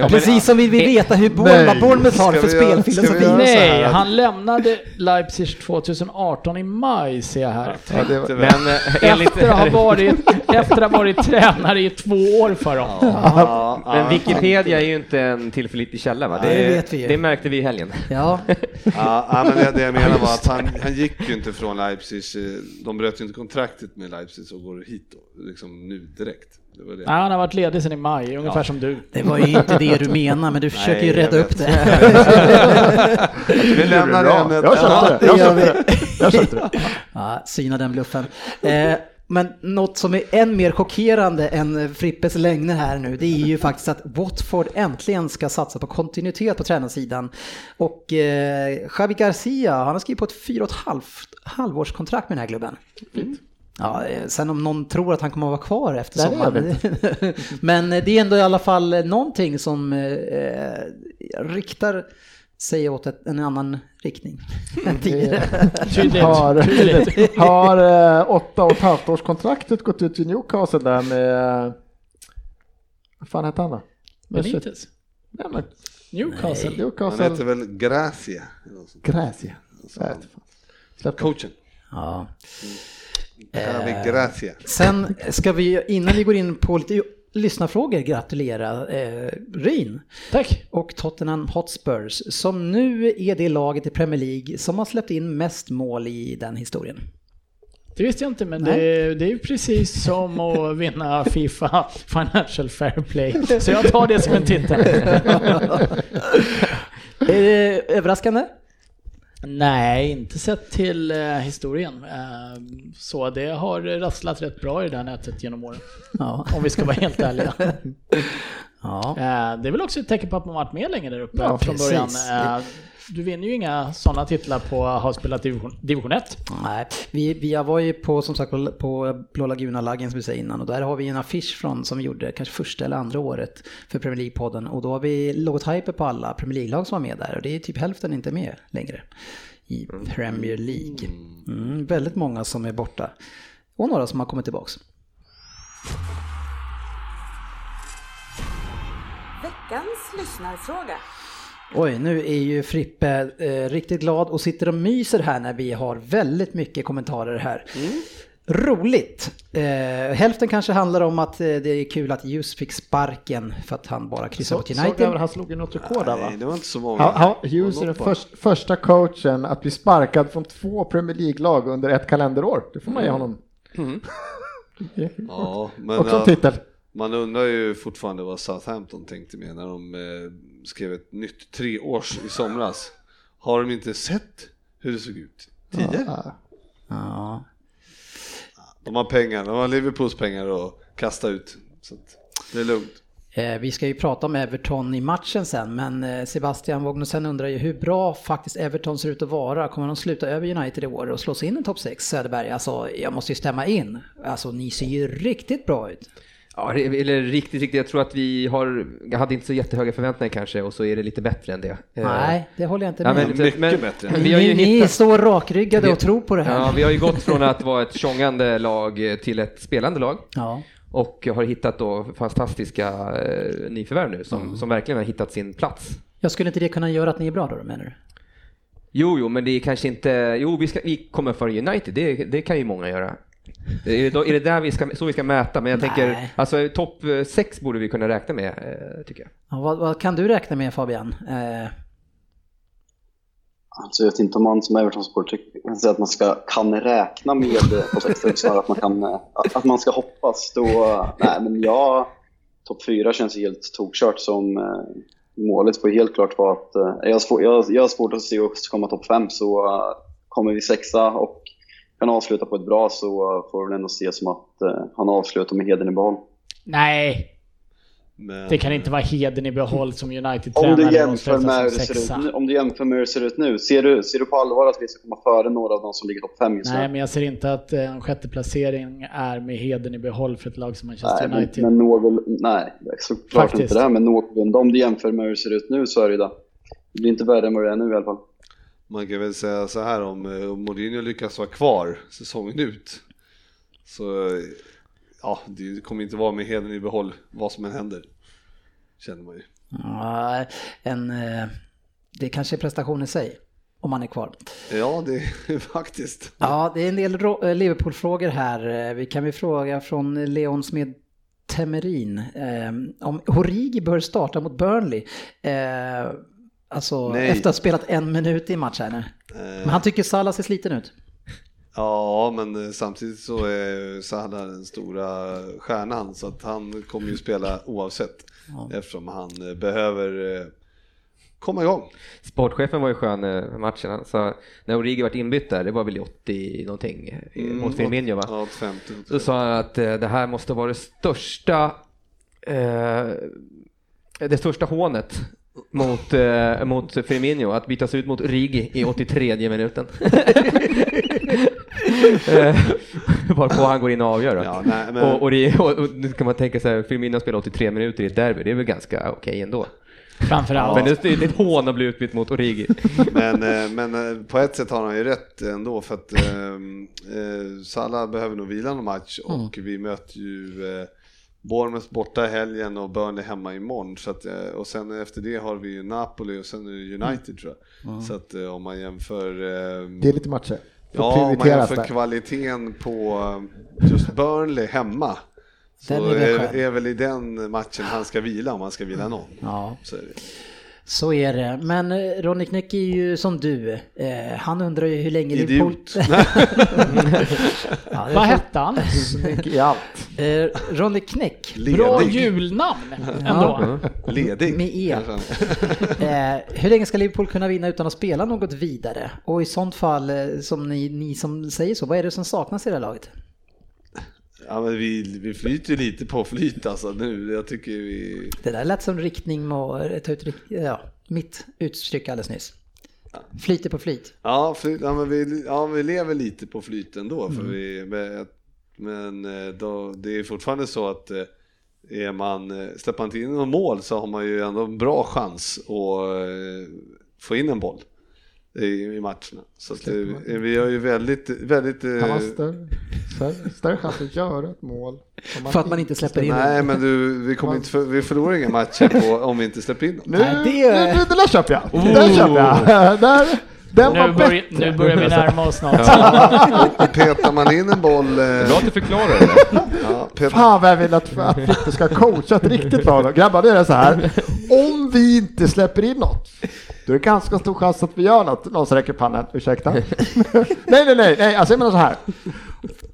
men- Precis som vi vill veta hur Bournemouth Bournemouth har det för spelfilosofi. Nej, så här. han lämnade Leipzig 2018 i maj ser jag här. Ja, det var, Det Men eh, enligt... Efter att ha varit, efter att ha varit tränare i två år för dem. Ja, Men ja, Wikipedia är ju inte en tillförlitlig källa va? Ja, det vet vi ju. det märkte vi i helgen. Ja, Ja, ja, men det, det jag menar var att han, han gick ju inte från Leipzig, eh, de bröt ju inte kontraktet med Leipzig och går hit då, liksom nu direkt. Det det. Nej, han har varit ledig sedan i maj, ungefär som du. det var ju inte det du menar, men du försöker ju jag rädda upp det. Vi lämnar ämnet. Jag köpte det. Jag köpte det. Jag köpte det. Ja, syna den bluffen. Eh, men något som är än mer chockerande än Frippes lögner här nu, det är ju faktiskt att Watford äntligen ska satsa på kontinuitet på tränarsidan. Och eh, Xavi Garcia, han har skrivit på ett fyra och ett halvt halvårskontrakt med den här klubben. Ja, eh, sen om någon tror att han kommer att vara kvar efter sommaren. Men eh, det är ändå i alla fall någonting som eh, riktar sig åt ett, en annan riktning än tidigare. Tydligt. Har, Tydligt. har eh, åtta och ett halvt års kontraktet gått ut i Newcastle där med... Vad fan hette han då? Benitez. Nej, men Newcastle. Han Newcastle... heter väl Gracia? Gracia. Släpp. Coachen. Ja. Javi Gracia. Sen ska vi, innan vi går in på lite lyssnarfrågor, gratulera eh, Ryn Tack. och Tottenham Hotspurs som nu är det laget i Premier League som har släppt in mest mål i den historien. Det visste jag inte, men det, det är ju precis som att vinna Fifa Financial Fair Play. Så jag tar det som en titel. Är det överraskande? Nej, inte sett till eh, historien. Eh, så det har rasslat rätt bra i det här nätet genom åren. Ja. Om vi ska vara helt ärliga. ja. Eh, det är väl också ett tecken på att man varit med länge där uppe Ja, från precis. början. Du vinner ju inga sådana titlar på att ha spelat division, division 1. Nej, vi, vi var ju på, som sagt, på Blå Laguna-laggen som vi säger innan och där har vi en affisch från som vi gjorde kanske första eller andra året för Premier League-podden och då har vi logotyper på alla Premier League-lag som var med där och det är typ hälften inte med längre i Premier League. Mm, väldigt många som är borta och några som har kommit tillbaks. Veckans lyssnarfråga. Oj, nu är ju Frippe eh, riktigt glad och sitter och myser här när vi har väldigt mycket kommentarer här. Roligt! Eh, hälften kanske handlar om att eh, det är kul att Hughes fick sparken för att han bara kryssade Så, mot såg United. han slog ju något rekord där va? Nej, det var inte så många. Ja, ja, Hughes är den först, första coachen att bli sparkad från två Premier League-lag under ett kalenderår. Det får man ge honom. Ja, men Också en ja, titel. Man undrar ju fortfarande vad Southampton tänkte med när de eh, skrev ett nytt treårs i somras. Har de inte sett hur det såg ut tidigare? Ja. Ja. De har pengar, de har Liverpools pengar att kasta ut. Så att det är lugnt. Eh, Vi ska ju prata om Everton i matchen sen, men eh, Sebastian Wognussen undrar ju hur bra faktiskt Everton ser ut att vara. Kommer de sluta över United i år och slå sig in i topp 6, Söderberg? Alltså, jag måste ju stämma in. Alltså, ni ser ju riktigt bra ut. Ja, det- eller riktigt, riktigt. Jag tror att vi har, jag hade inte så jättehöga förväntningar kanske och så är det lite bättre än det. Eh, Nej, det håller jag inte Ja, med men, om. Mycket men, bättre. men vi har ju Ni, ni är hittat, så rakryggade och tror på det här. ja, vi har ju gått från att vara ett tjongande lag eh, till ett spelande lag. Ja. Och har hittat då fantastiska eh, nyförvärv nu som, som verkligen har hittat sin plats. Jag skulle inte det kunna göra att ni är bra då, menar du? Jo, jo, men det är kanske inte... Jo, vi, ska, vi kommer före United, det, det kan ju många göra. Är det, då, är det där vi ska, så vi ska mäta? Men jag Nej. tänker, alltså topp eh, sex borde vi kunna räkna med, eh, tycker jag. Ja, vad, vad kan du räkna med Fabian? Eh, Alltså jag vet inte om man som Everton-supporter kan säga att man ska, kan räkna med på sex, snarare att man, kan, eh, att att man ska hoppas. Då, nej, men jag, topp fyra känns helt tokkört som eh, målet får helt klart vara att eh, jag, har svår, jag, jag har svårt att se oss komma topp fem så eh, kommer vi sexa och kan avsluta på ett bra så får det ändå se som att eh, han avslutar med hedern i behåll. Nej, Men, det kan inte vara heden i behåll som United-tränare. Om du jämför med hur det ser ut nu, om du jämför med hur det ser ut nu, ser du, ser du på allvar att vi ska komma före några av de som ligger topp fem just nu? Nej, men jag ser inte att eh, en sjätte placering är med heden i behåll för ett lag som Manchester Nej, United. men, men något, nej, såklart Faktiskt. inte det, men någorlunda. Om du jämför med hur det ser ut nu så är det ju det. Det blir inte värre än vad det är nu i alla fall. Man kan väl säga så här om eh, om Mourinho lyckas vara kvar säsongen ut. Så ja, det kommer inte vara med heden i behåll vad som än händer. Känner man ju. ja, en, eh, det kanske är prestation i sig, om man är kvar. Ja, det är faktiskt. Ja, det är en del eh, Liverpool-frågor här. Vi kan väl fråga från Leon Smed Temerin om Origi bör starta mot Burnley. Eh, alltså Nej. efter att ha spelat en minut i match här nu. Men han tycker Salah ser sliten ut. Ja, men eh, samtidigt så är Salah den stora stjärnan så att han kommer ju spela oavsett eftersom han eh, behöver eh, komma igång. Sportchefen var ju skön eh, matchen. Han sa, när Origi vart inbytt där, det var väl i 80 någonting, eh, mot Firmino va? Mm, Ja, 50. Då sa han att eh, det här måste vara det största, eh, det största hånet mot, eh, mot Firmino, att bytas ut mot Rigi i 83 minuten. Eh, Varpå han går in och avgör. då. Ja, nej, men- och, och, det, och, och nu kan man tänka sig, Firmino spelar 83 minuter i ett derby, det är väl ganska okej ändå. Framförallt. Men det, är ett hån att bli utbytt mot Origi. Men, eh, men eh, på ett sätt har han ju rätt ändå för att eh, Salah behöver nog vila någon match och vi möter ju eh, Bournemouth borta i helgen och Burnley hemma imorgon. Så att, eh, och sen efter det har vi ju Napoli och sen är det United tror jag. Så att eh, om man jämför eh, Det är lite matcher. Får Ja, om man jämför där. kvaliteten på eh, just Burnley hemma så är är väl i den matchen han ska vila om han ska vila någon. Ja, Så är det. Så är det. Men eh, Ronny Knäck är ju som du. Eh, han undrar ju hur länge Liverpool... Idiot. ja, det Vad är hette han? Snygg i allt. Eh, Ronny Knäck. Bra julnamn ändå. Ledig. Med E. Eh, hur länge ska Liverpool kunna vinna utan att spela något vidare? Och i sånt fall, eh, som ni, ni som säger så, vad är det som saknas i det här laget? Ja, men vi, vi flyter lite på flyt alltså nu. Jag tycker vi... Det där lät som riktning och ta ut, ja, mitt uttryck alldeles nyss. Flyter på flyt. Ja, flyt, ja, men vi, ja, vi lever lite på flyt ändå. För vi, men- men eh, då, det är fortfarande så att eh, är man, eh, släpper man inte in någon mål så har man ju ändå en bra chans att eh, få in en boll i, i matcherna. Så att, eh, vi har ju väldigt, väldigt... Har eh, större, större, större chans att göra ett mål. För att man inte släpper in Nej, men du, vi, kommer inte för, vi förlorar inga matcher på, om vi inte släpper in dem. Nu, Nej, det- nu, nu, det där köper jag. Det där köper jag. Där, den var Nu, börj, bättre. nu börjar vi närma oss något. Och petar man in en boll... Eh, Bra att du förklarar det. ja, Fan vad jag vill att, att Fritte ska coacha ett riktigt bra lag. Grabbar, det är så här. Om vi inte släpper in något, då är det ganska stor chans att vi gör något. Någon som räcker pannan? ursäkta. nej, nej, nej, nej, alltså jag menar så här.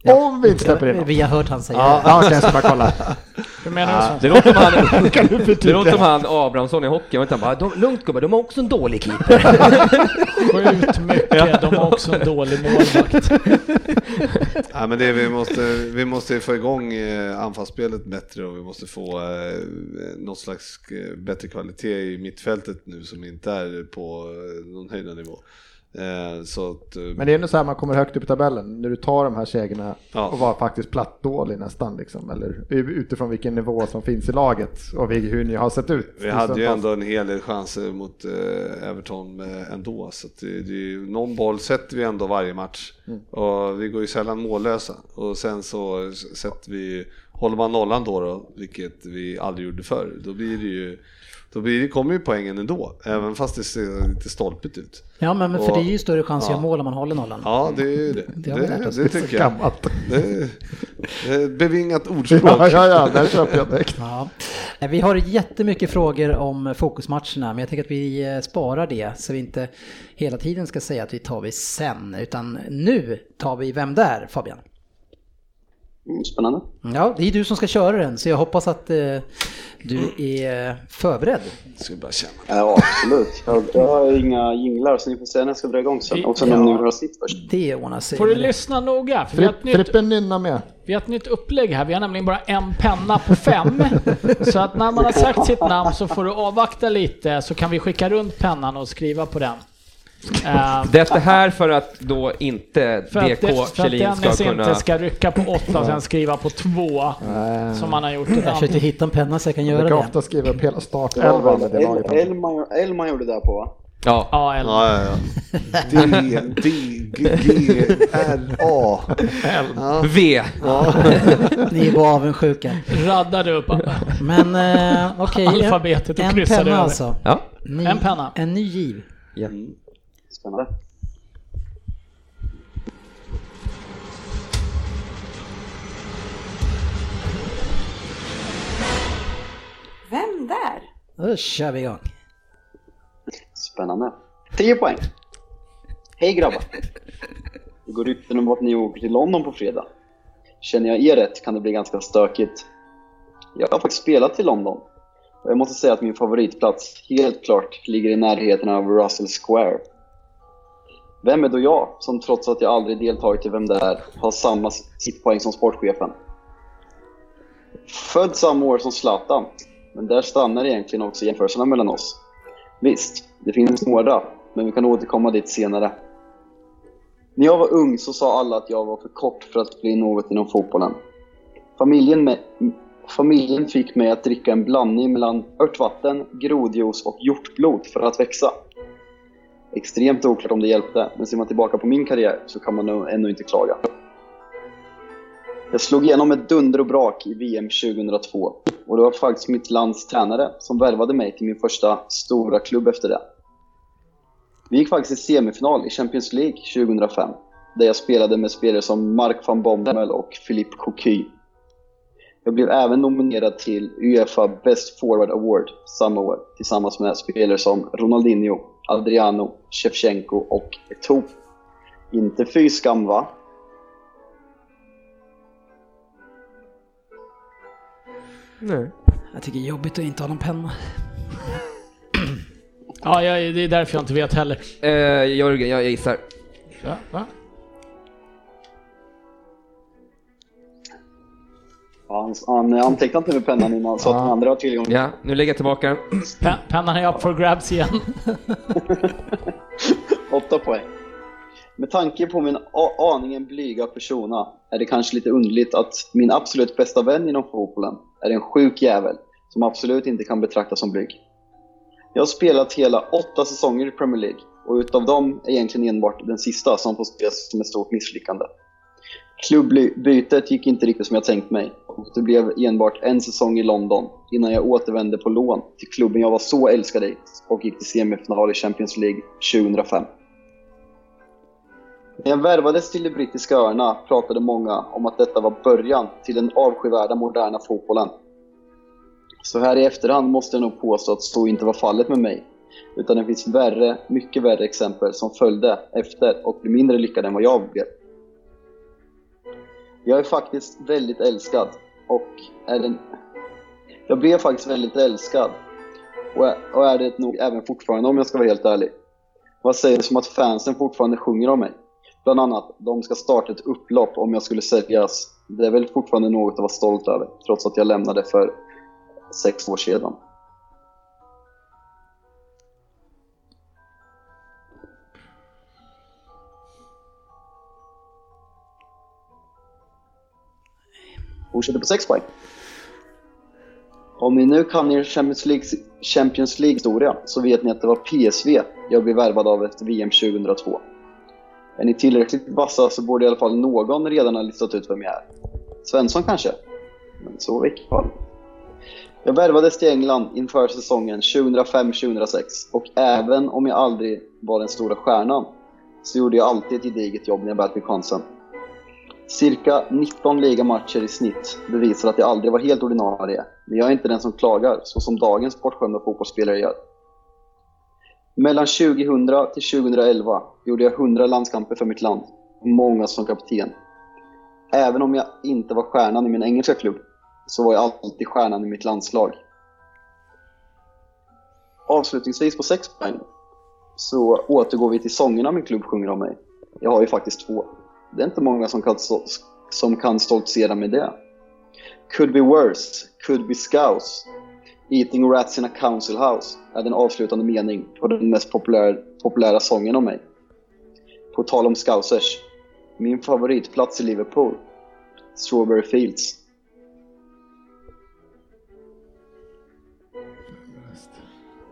Om vi inte släpper in. Vi har hört han säga Ja, det. ja okej, jag ska bara kolla. Hur menar du så? Det låter som han, det låter som han Abrahamsson i hockey. Och han bara, de, lugnt gubbar, de har också en dålig keeper. Sjukt mycket. De har också en dålig målvakt. Ja, men det, vi, måste, vi måste få igång eh, anfallsspelet bättre och vi måste få eh, något slags eh, bättre kvalitet i mittfältet nu som inte är på eh, någon höjda nivå. Eh, att, eh, Men det är ändå så här man kommer högt upp i tabellen, när du tar de här segrarna Ja. och var faktiskt plattdålig nästan liksom, eller utifrån vilken nivå som finns i laget och hur ni har sett ut. Vi hade ju ändå en hel del chanser mot eh, Everton ändå, så det, det är ju, någon boll sätter vi ändå varje match. Och vi går ju sällan mållösa. Och sen så sätter vi, håller man nollan då, då vilket vi aldrig gjorde förr, då blir det ju då blir det, kommer ju poängen ändå, även fast det ser lite stolpigt ut. Ja, men för Och- det är ju större chans att ja. göra mål om man håller nollan. Ja, det är ju det. Det Det, oss. det, tycker jag. Gammalt. Det, det är ett bevingat ordspråk. Ja, ja, ja, där köper jag direkt. Ja. Vi har jättemycket frågor om fokusmatcherna, men jag tänker att vi eh, sparar det så vi inte hela tiden ska säga att vi tar vi sen, utan nu tar vi Vem där Fabian? Mm, spännande. Ja, det är du som ska köra den, så jag hoppas att eh, du är förberedd. Ska bara känna. Ja, absolut. Jag, jag har inga jinglar så ni får säga när jag ska dra igång sen. Och sen om ni vill ha sitt först. Det ordnar sig. Får du lyssna noga, för vi har, ett Fripp- nytt, nynna med. vi har ett nytt upplägg här. Vi har nämligen bara en penna på fem. Så att när man har sagt sitt namn så får du avvakta lite så kan vi skicka runt pennan och skriva på den. Eh, Detta här för att då inte för att, DK det, för att Kjellin Dennis ska kunna... inte ska rycka på åtta och sen skriva på två. Som han har gjort Jag försökte hitta en penna så jag kan Jag göra det. ofta skriva upp hela Ja, startelvan El-. Elman, Elman gjorde det där på va? Ja, Ja, eller, Ja, ja, ja. D, D, G, G, L, A. V. Ni är bara avundsjuka. raddade upp Men eh, okej, Alfabetet och en kryssade penna över. alltså. Ja. Ny, En penna. En ny giv. Spännande. Vem där? Då kör vi igång. Spännande. 10 poäng. Hej grabbar. Det går rykten om att ni åker till London på fredag. Känner jag er rätt kan det bli ganska stökigt. Jag har faktiskt spelat i London. Och jag måste säga att min favoritplats helt klart ligger i närheten av Russell Square. Vem är då jag, som trots att jag aldrig deltagit i Vem det är, har samma sittpoäng som sportchefen? Född samma år som Zlatan, men där stannar egentligen också jämförelserna mellan oss. Visst, det finns några, men vi kan återkomma dit senare. När jag var ung så sa alla att jag var för kort för att bli något inom fotbollen. Familjen, med, familjen fick mig att dricka en blandning mellan örtvatten, grodjuice och hjortblod för att växa. Extremt oklart om det hjälpte, men ser man tillbaka på min karriär så kan man nog ännu inte klaga. Jag slog igenom ett dunder och brak i VM 2002 och det var faktiskt mitt lands tränare som värvade mig till min första stora klubb efter det. Vi gick faktiskt i semifinal i Champions League 2005 där jag spelade med spelare som Mark van Bommel och Philippe Coquy. Jag blev även nominerad till Uefa Best Forward Award samma år tillsammans med spelare som Ronaldinho, Adriano, Shevchenko och Eto'o. Inte fy skam va? Nej. Jag tycker det är jobbigt att inte ha någon penna. Ja, jag, det är därför jag inte vet heller. Eh, Jörgen, jag gissar. Ja, va? Han, han antecknade inte med pennan innan så att de andra har tillgång till Ja, nu lägger jag tillbaka. Pen- Pennan är up for grabs igen. åtta poäng. Med tanke på min aningen blyga persona är det kanske lite underligt att min absolut bästa vän inom fotbollen är en sjuk jävel som absolut inte kan betraktas som blyg. Jag har spelat hela åtta säsonger i Premier League och utav dem är egentligen enbart den sista som får ses som ett stort misslyckande. Klubbbytet gick inte riktigt som jag tänkt mig och det blev enbart en säsong i London innan jag återvände på lån till klubben jag var så älskad i och gick till semifinal i Champions League 2005. När jag värvades till de brittiska öarna pratade många om att detta var början till den avskyvärda moderna fotbollen. Så här i efterhand måste jag nog påstå att så inte var fallet med mig. Utan det finns värre, mycket värre exempel som följde efter och blev mindre lyckade än vad jag blev. Jag är faktiskt väldigt älskad och är en, Jag blev faktiskt väldigt älskad. Och är, och är det nog även fortfarande om jag ska vara helt ärlig. Vad sägs om att fansen fortfarande sjunger om mig? Bland annat, de ska starta ett upplopp om jag skulle säljas. Det är väl fortfarande något att vara stolt över, trots att jag lämnade för sex år sedan. Fortsätter på 6 poäng. Om ni nu kan er Champions League, Champions League-historia så vet ni att det var PSV jag blev värvad av efter VM 2002. Är ni tillräckligt vassa så borde i alla fall någon redan ha listat ut vem jag är. Svensson kanske? Men så i vilket fall. Jag värvades till England inför säsongen 2005-2006 och även om jag aldrig var den stora stjärnan så gjorde jag alltid ett gediget jobb när jag väl fick chansen. Cirka 19 ligamatcher i snitt bevisar att jag aldrig var helt ordinarie, men jag är inte den som klagar, så som dagens bortskämda fotbollsspelare gör. Mellan 2000 till 2011 gjorde jag 100 landskamper för mitt land, många som kapten. Även om jag inte var stjärnan i min engelska klubb, så var jag alltid stjärnan i mitt landslag. Avslutningsvis på 6 poäng så återgår vi till sångerna min klubb sjunger om mig. Jag har ju faktiskt två. Det är inte många som kan, som kan stoltsera med det. Could be worse, could be scouse. Eating rats in a council house är den avslutande mening på den mest populära, populära sången om mig. På tal om scousers. Min favoritplats i Liverpool. Strawberry Fields.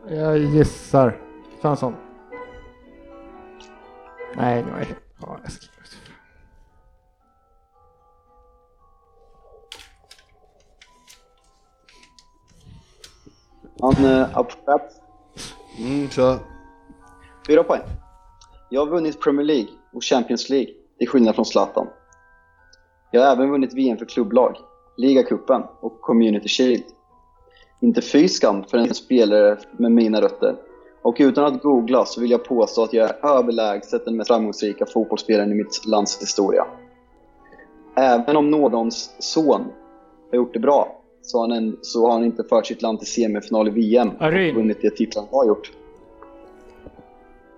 Jag gissar. Fransson. Nej, nu är jag... Han är up for Mm, så. Fyra poäng. Jag har vunnit Premier League och Champions League, till skillnad från Zlatan. Jag har även vunnit VM för klubblag, ligacupen och Community Shield. Inte fy skam för en spelare med mina rötter. Och utan att googla så vill jag påstå att jag är överlägset den mest framgångsrika fotbollsspelaren i mitt lands historia. Även om någons son har gjort det bra så har, han en, så har han inte fört sitt land till semifinal i VM och Arin. vunnit de titlar han har gjort.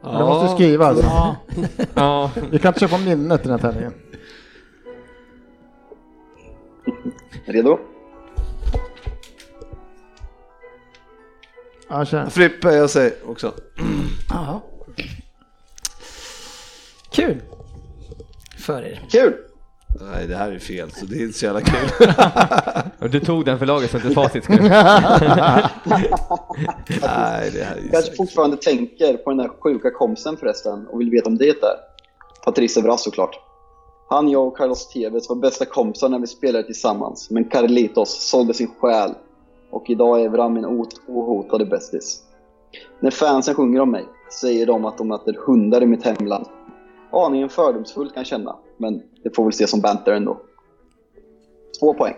Men det måste skrivas. Ja, Ja, Vi kan inte köpa minnet i den här tävlingen. Redo? Ja, kör. Frippe, jag säger också. Ja. Kul för er. Kul! Nej, det här är fel, så det är inte så jävla kul. och du tog den för laget för inte facit skull. Nej, det här är ju kanske fortfarande tänker på den där sjuka kompisen förresten och vill veta om det är. Patrice Evra såklart. Han, jag och Carlos Tevez var bästa kompisar när vi spelade tillsammans. Men Carlitos sålde sin själ. Och idag är Evra min ot- ohotade bästis. När fansen sjunger om mig säger de att de möter hundar i mitt hemland. Aningen fördomsfullt kan jag känna, men det får väl ses som banter ändå. Två poäng.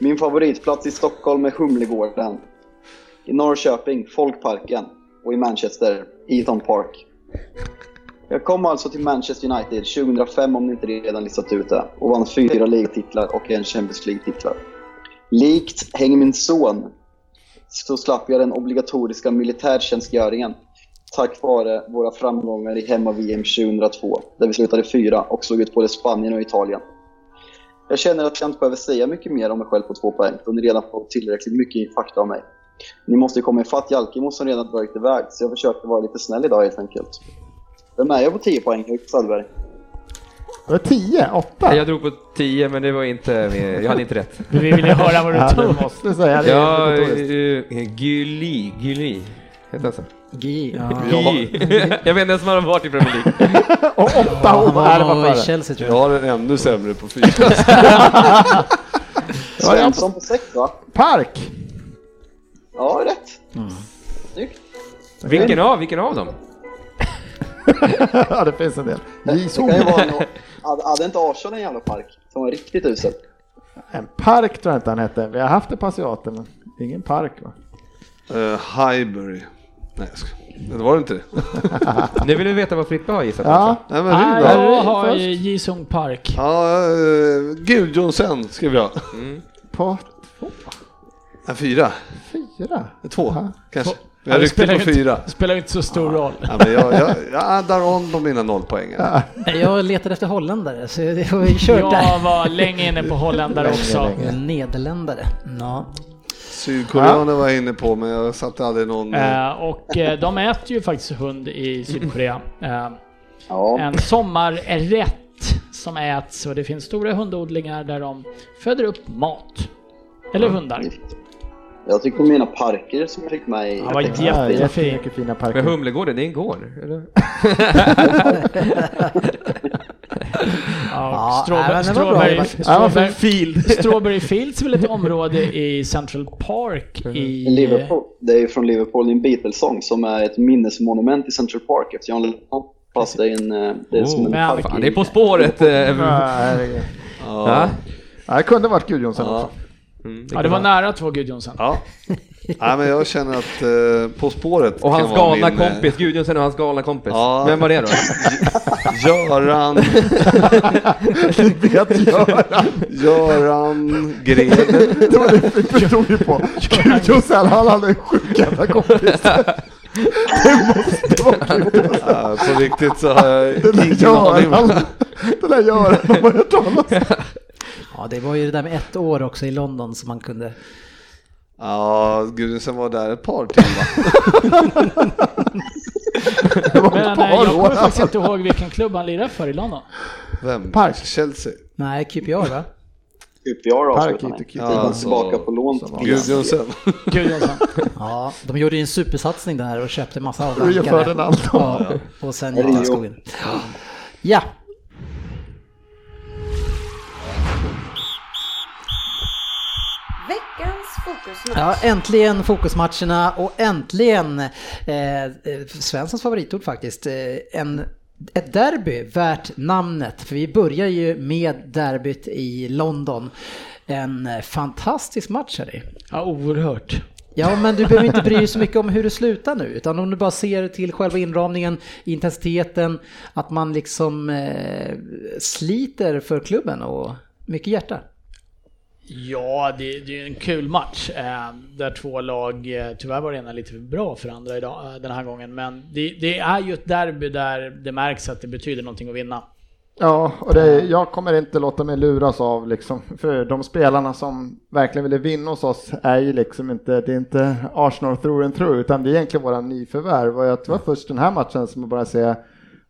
Min favoritplats i Stockholm är Humlegården. I Norrköping, Folkparken. Och i Manchester, Eton Park. Jag kom alltså till Manchester United 2005 om ni inte redan listat ut det och vann fyra ligatitlar och en Champions League-titlar. Likt Häng min son så slapp jag den obligatoriska militärtjänstgöringen tack vare våra framgångar i hemma-VM 2002 där vi slutade fyra och slog ut både Spanien och Italien. Jag känner att jag inte behöver säga mycket mer om mig själv på två poäng då ni redan fått tillräckligt mycket fakta om mig. Ni måste ju komma ifatt Jalkemo som redan dragit iväg så jag försökte vara lite snäll idag helt enkelt. Vem är jag på 10 poäng? Erik Sallberg. Det var 10, 8. Jag drog på 10 men det var inte med, jag hade inte rätt. vi vill ju höra vad du Ja, tog. du måste säga det. Ja, obligatoriskt. uh, Gyli, Gyli. Heter han så? G. Ja. Gy. Jag vet inte ens var de varit i Premier League. Och 8 Ja, år, han nej, det var, i. Chelsea tror Jag jag. har en ännu sämre på fyra. Svensson på 6 va? Park! Ja, rätt. Snyggt. Vilken av, vilken av dem? ja, det finns en del. Det Jison. kan ju vara något. Hade inte Arsenal en jävla park som var riktigt usel? En park tror jag inte han hette. Vi har haft det på asiaten, men ingen park va? Uh, Highbury. Nej, jag ska... Det var det inte det. Nu vill vi veta vad Frippe har gissat Ja, också. Nej, men Nej, då. jag har Jisung Park. Ja, uh, Gudjonsen skrev jag. på En fyra? Fyra? Två, Jaha. kanske. Ja, Jag det ryckte spelar på inte- fyra. Det spelar inte så stor roll. Ja, men jag, jag, jag addar on på mina nollpoäng. Jag letade efter holländare, så det var ju kört där. Jag var länge inne på holländare också. Nederländare. Ja. Sydkoreaner var jag inne på, men jag satte aldrig någon... Eh, och eh, de äter ju faktiskt hund i Sydkorea. Eh, Ja, en sommarrätt som äts och det finns stora hundodlingar där de föder upp mat. Eller hundar. Jag tycker mina parker som jag fick med i... Vad Ja, jättefin. jättemycket fina Men parker. Humlegården, det är en gård? Eller? Ja, men var strawberry, strawberry, Field? strawberry Fields är väl ett område i Central Park I i... Liverpool. Det är ju från Liverpool, det är en Beatles-sång som är ett minnesmonument i Central Park efter John Lennon. Fast det är, en, eh, det är som en men park Fan, i- det är På spåret. eh, Ja. Ja, det kunde varit Gudjonsson Ja. också. Mm, Ja, det var nära två Gudjonsen. Ja. Nej, men jag känner att eh, På spåret Och hans galna min, eh, kompis, Gudjonsen och hans galna kompis. Ja. Vem var det då? Göran, Det vet Göran. Göran Greger. Det var det vi förstod ju på. Gudjonsson, han hade en sjuk jävla kompis. Det måste vara Gudjonsson. Ja, på riktigt så har jag ingen aning. Den där Göran har man hört talas om. Ja, det var ju det där med ett år också i London som man kunde... Ja, Gudrunsen var där ett par va? Det var Men ett eh, jag kommer år. faktiskt inte ihåg vilken klubb han lirade för i London. Vem? Park. Chelsea? Nej, QPR va? QPR Park avslutar inte ni. QPR. Ja, tillbaka på lån. Gudrunsen. Gudjonsen. Ja, de gjorde ju en supersatsning där och köpte massa Rio avdankare. Ferdinand. Ja, och sen gick det Rio. åt skogen. Ja, fokusmatch. Ja, äntligen fokusmatcherna och äntligen eh, eh, Svenssons favoritord faktiskt. Eh, en, ett derby värt namnet. För vi börjar ju med derbyt i London. En fantastisk match Harry. Ja, oerhört. Ja, men du behöver inte bry dig så mycket om hur det slutar nu, utan om du bara ser till själva inramningen, intensiteten, att man liksom eh, sliter för klubben och mycket hjärta. Ja, det, det är en kul match eh, där två lag, eh, tyvärr var det ena lite för bra för andra idag, eh, den här gången, men det, det är ju ett derby där det märks att det betyder någonting att vinna. Ja, och det, jag kommer inte låta mig luras av liksom, för de spelarna som verkligen ville vinna hos oss är ju liksom inte, det är inte Arsenal through and through, utan det är egentligen våra nyförvärv och jag tror först den här matchen som jag bara se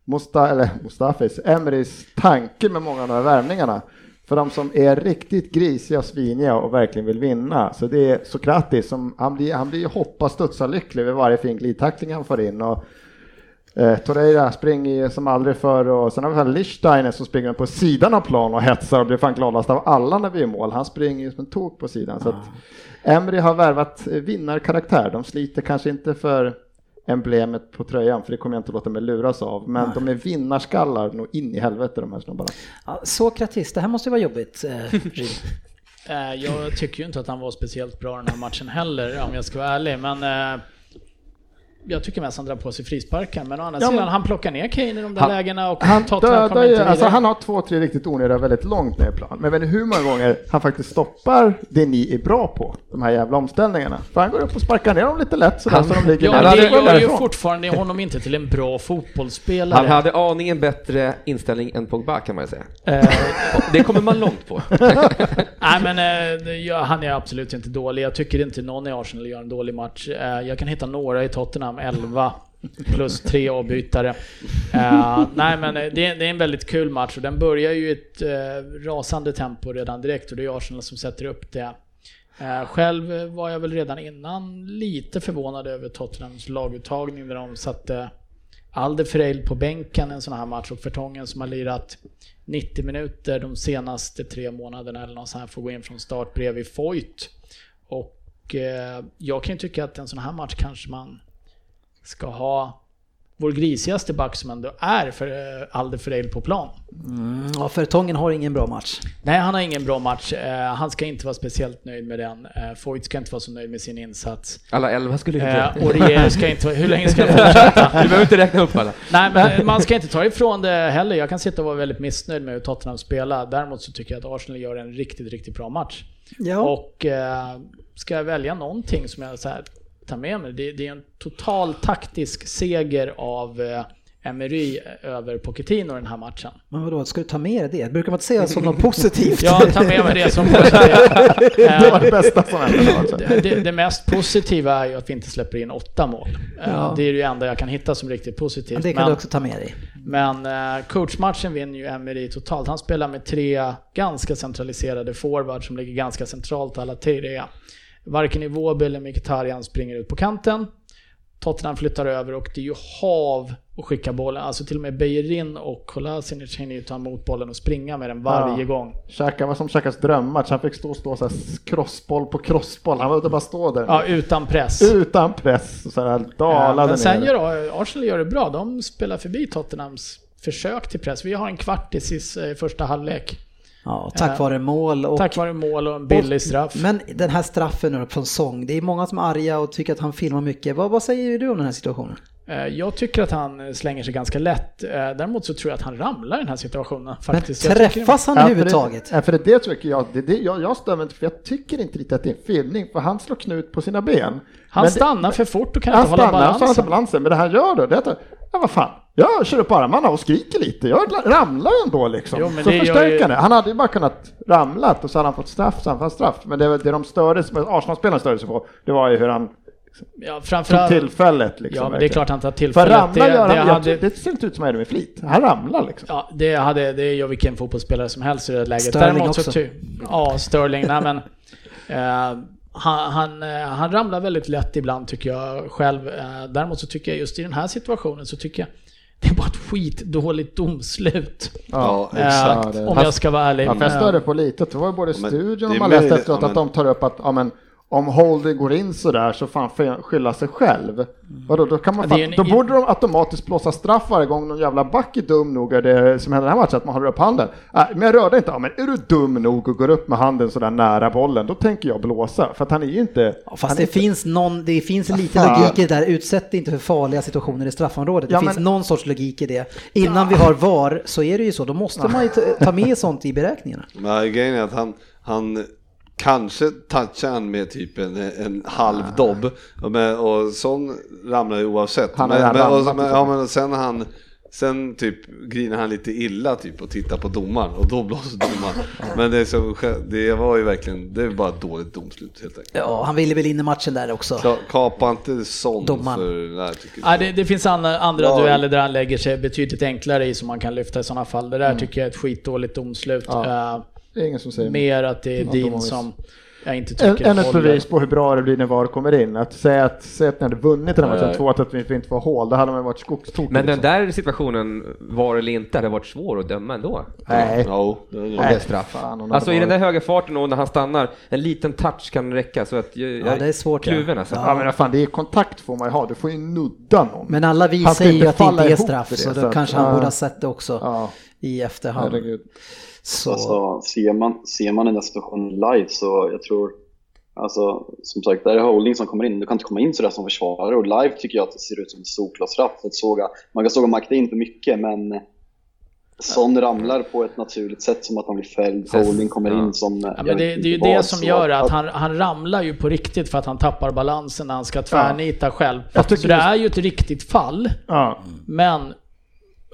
Musta, eller Mustafis, Emrys tanke med många av de här värvningarna. För de som är riktigt grisiga och sviniga och verkligen vill vinna. Så det är Sokratis som, han blir, han blir hoppa studsa lycklig vid varje fin glidtackling han får in. Och Eh, Torreira springer som aldrig förr och sen har vi här Lichsteiner som springer på sidan av plan och hetsar och blir fan gladast av alla när vi är i mål. Han springer ju som en tok på sidan. Så att Emery har värvat vinnarkaraktär. De sliter kanske inte för emblemet på tröjan, för det kommer jag inte låta mig luras av. Men de är vinnarskallar nog in i helvete de här snubbarna. Ja, Sokratis, det här måste ju vara jobbigt. Eh. Eh, jag tycker ju inte att han var speciellt bra den här matchen heller, om jag ska vara ärlig, men eh, jag tycker mest han drar på sig frisparkar, men å andra Ja, sidan, men- han plockar ner Kane i de där Han- lägena och Han Tottenham dödar kommer ju, inte alltså han har två, tre riktigt onödiga väldigt långt ner i plan. Men jag vet inte hur många gånger han faktiskt stoppar det ni är bra på, de här jävla omställningarna. För han går upp och sparkar ner dem lite lätt sådär så de ligger Ja, Han men det gör ju fortfarande honom inte till en bra fotbollsspelare. Han hade aningen bättre inställning än Pogba kan man ju säga. Eh, Det kommer man långt på. Nej men eh, det- ja, han är absolut inte dålig. Jag tycker inte någon i Arsenal gör en dålig match. Eh, Jag kan hitta några i Tottenham, 11 plus tre avbytare. Uh, nej men eh, det är, det är en väldigt kul match och den börjar ju i ett uh, rasande tempo redan direkt och det är Arsenal som sätter upp det. Själv var jag väl redan innan lite förvånad över Tottenhams laguttagning där de satte Alderfereil på bänken en sån här match och Fertongen som har lirat 90 minuter de senaste tre månaderna eller något sånt här får gå in från start bredvid Foyt. Och jag kan ju tycka att en sån här match kanske man ska ha vår grisigaste back som ändå är för eh, Alderfereil på plan. Mm, ja, Fertongen har ingen bra match. Nej, han har ingen bra match. Eh, han ska inte vara speciellt nöjd med den. Eh, Foyt ska inte vara så nöjd med sin insats. Alla elva skulle Eh, inte... och Rier ska inte vara... Hur länge ska han fortsätta? Du behöver inte räkna upp alla. Nej, men man ska inte ta ifrån det heller. Jag kan sitta och vara väldigt missnöjd med hur Tottenham spelar. Däremot så tycker jag att Arsenal gör en riktigt, riktigt bra match. Ja. Och eh, ska jag välja någonting som jag så här, tar med mig, det, det är en total taktisk seger av eh, Emery över Pochettino den här matchen. Men vadå, ska du ta med dig det? Brukar man inte säga som något positivt? Jag tar med mig det som det, Det var det bästa som hände. det, det, det mest positiva är ju att vi inte släpper in åtta mål. Eh, Ja. Det är det enda jag kan hitta som riktigt positivt. Men det kan Men- du också ta med dig. Men eh, coachmatchen vinner ju Emery totalt. Han spelar med tre ganska centraliserade forwards som ligger ganska centralt alla tre. Varken Iwobi eller Mkhitaryan springer ut på kanten. Tottenham flyttar över och det är ju hav att skicka bollen. Alltså till och med Beijerin och Kolasinac hinner ju ta emot bollen och springa med den varje Ja. gång. Käka var som Käkas drömmatch. Han fick stå och stå så crossboll på crossboll. Han behövde bara stå där. Ja, utan press. Utan press. Så här Ja, dalade men sen ner. gör Arsenal gör det bra. De spelar förbi Tottenhams försök till press. Vi har en kvart i sis- eh, första halvlek. Ja, tack Eh, vare mål och... Tack vare mål och en billig straff. Men den här straffen nu från Song, det är många som är arga och tycker att han filmar mycket. Vad, vad säger du om den här situationen? Eh, Jag tycker att han slänger sig ganska lätt. Eh, Däremot så tror jag att han ramlar i den här situationen Men faktiskt. Tycker- träffas han Ja, för överhuvudtaget? Det, ja, för det, det tycker jag, det, det, jag, jag mig inte för jag tycker inte riktigt att det är en filmning för han slår knut på sina ben. Han Men stannar för fort och kan inte hålla stannar, han stannar balansen. balansen. Men det han gör då, det är att, ja vad fan, jag kör upp armarna och skriker lite. Jag ramlar ju ändå liksom. Jo, så det förstärker ju- han det. Han hade ju bara kunnat ramlat och så hade han fått straff, så han fått straff. Men det, det de störde sig, Arsenal-spelaren störde sig på, det var ju hur han Ja, tog framförallt... tillfället liksom. Ja, men det är klart han tar För tillfället. ramla Det, gör det, han, jag, hade, det ser inte ut som han gör det med flit. Han ramlar liksom. ja, det, hade, det gör vilken fotbollsspelare som helst i det läget. Sterling Däremot så också. ty, Ja, Sterling. Nej, men, eh, han, han, eh, han ramlar väldigt lätt ibland tycker jag själv. Eh, däremot så tycker jag just i den här situationen så tycker jag det är bara ett skitdåligt domslut. Ja, exakt. det- om jag ska vara ärlig. Jag störde på lite, det var ju både studion och man läste efteråt att de tar upp att ja, men, om Holder går in sådär så fan får jag skylla sig själv. Vadå, då, kan man Mm. Ja, en- då borde de automatiskt blåsa straff varje gång någon jävla back är dum nog, är det som händer i den här matchen, att man håller upp handen. Äh, men jag rörde inte, ja, men är du dum nog och går upp med handen sådär nära bollen, då tänker jag blåsa. För att han är ju inte... Ja, Fast det inte- finns, någon, det finns lite fan. logik i det där, utsätt inte för farliga situationer i straffområdet. Det Ja, finns men- någon sorts logik i det. Innan vi har VAR så är det ju så, då måste man ju ta- ta med sånt i beräkningarna. Men grejen är att han, han kanske touchar han med typ en, en halv dobb. Och, med, och sån ramlar ju oavsett. Han men, men, och, men, ja, så. men sen han Sen typ grinar han lite illa typ och tittar på domaren och då blåser domaren. Men det, så, det var ju verkligen, det är bara ett dåligt domslut helt enkelt. Ja, han ville väl in i matchen där också. Ka- Kapa inte sån Domaren. för nej, tycker Ja, jag. det, det finns andra, andra Ja. dueller där han lägger sig betydligt enklare i som man kan lyfta i sådana fall. Det där tycker jag är ett skitdåligt domslut. Ja. Det är ingen som säger mer att det är Ja, Dean som jag inte En, tycker än ett bevis på hur bra det blir när VAR kommer in. Att säga att, säga att ni hade vunnit den här Ja, matchen ja. 2 att vi inte får hål, då hade man varit skogstokig. Men den liksom. där situationen, var eller inte, hade varit svår att döma ändå. Nej. Jo, det är straff. Fan, Alltså i den där höga farten och när han stannar, en liten touch kan räcka så att jag, Ja, det är svårt, ja. kluven alltså. Ja men vad fan, det är kontakt får man ju ha, du får ju nudda någon. Men alla vi Han ska säger ju inte att det inte är straff, så så då kanske han ja. borde ha sett det också Ja, i efterhand. herregud. Så, Alltså, ser, man, ser man den där situationen live så jag tror, alltså som sagt, där är holding som kommer in. Du kan inte komma in sådär som försvarare och live tycker jag att det ser ut som en solklar straff. Man kan såga Mark in för mycket men Son ramlar på ett naturligt sätt som att han blir fälld. Holding kommer ja. in som... Ja, men det, det är ju inte det som gör att han, han ramlar ju på riktigt för att han tappar balansen när han ska tvärnita själv. Jag tycker Så det är ju ett riktigt fall, Ja. men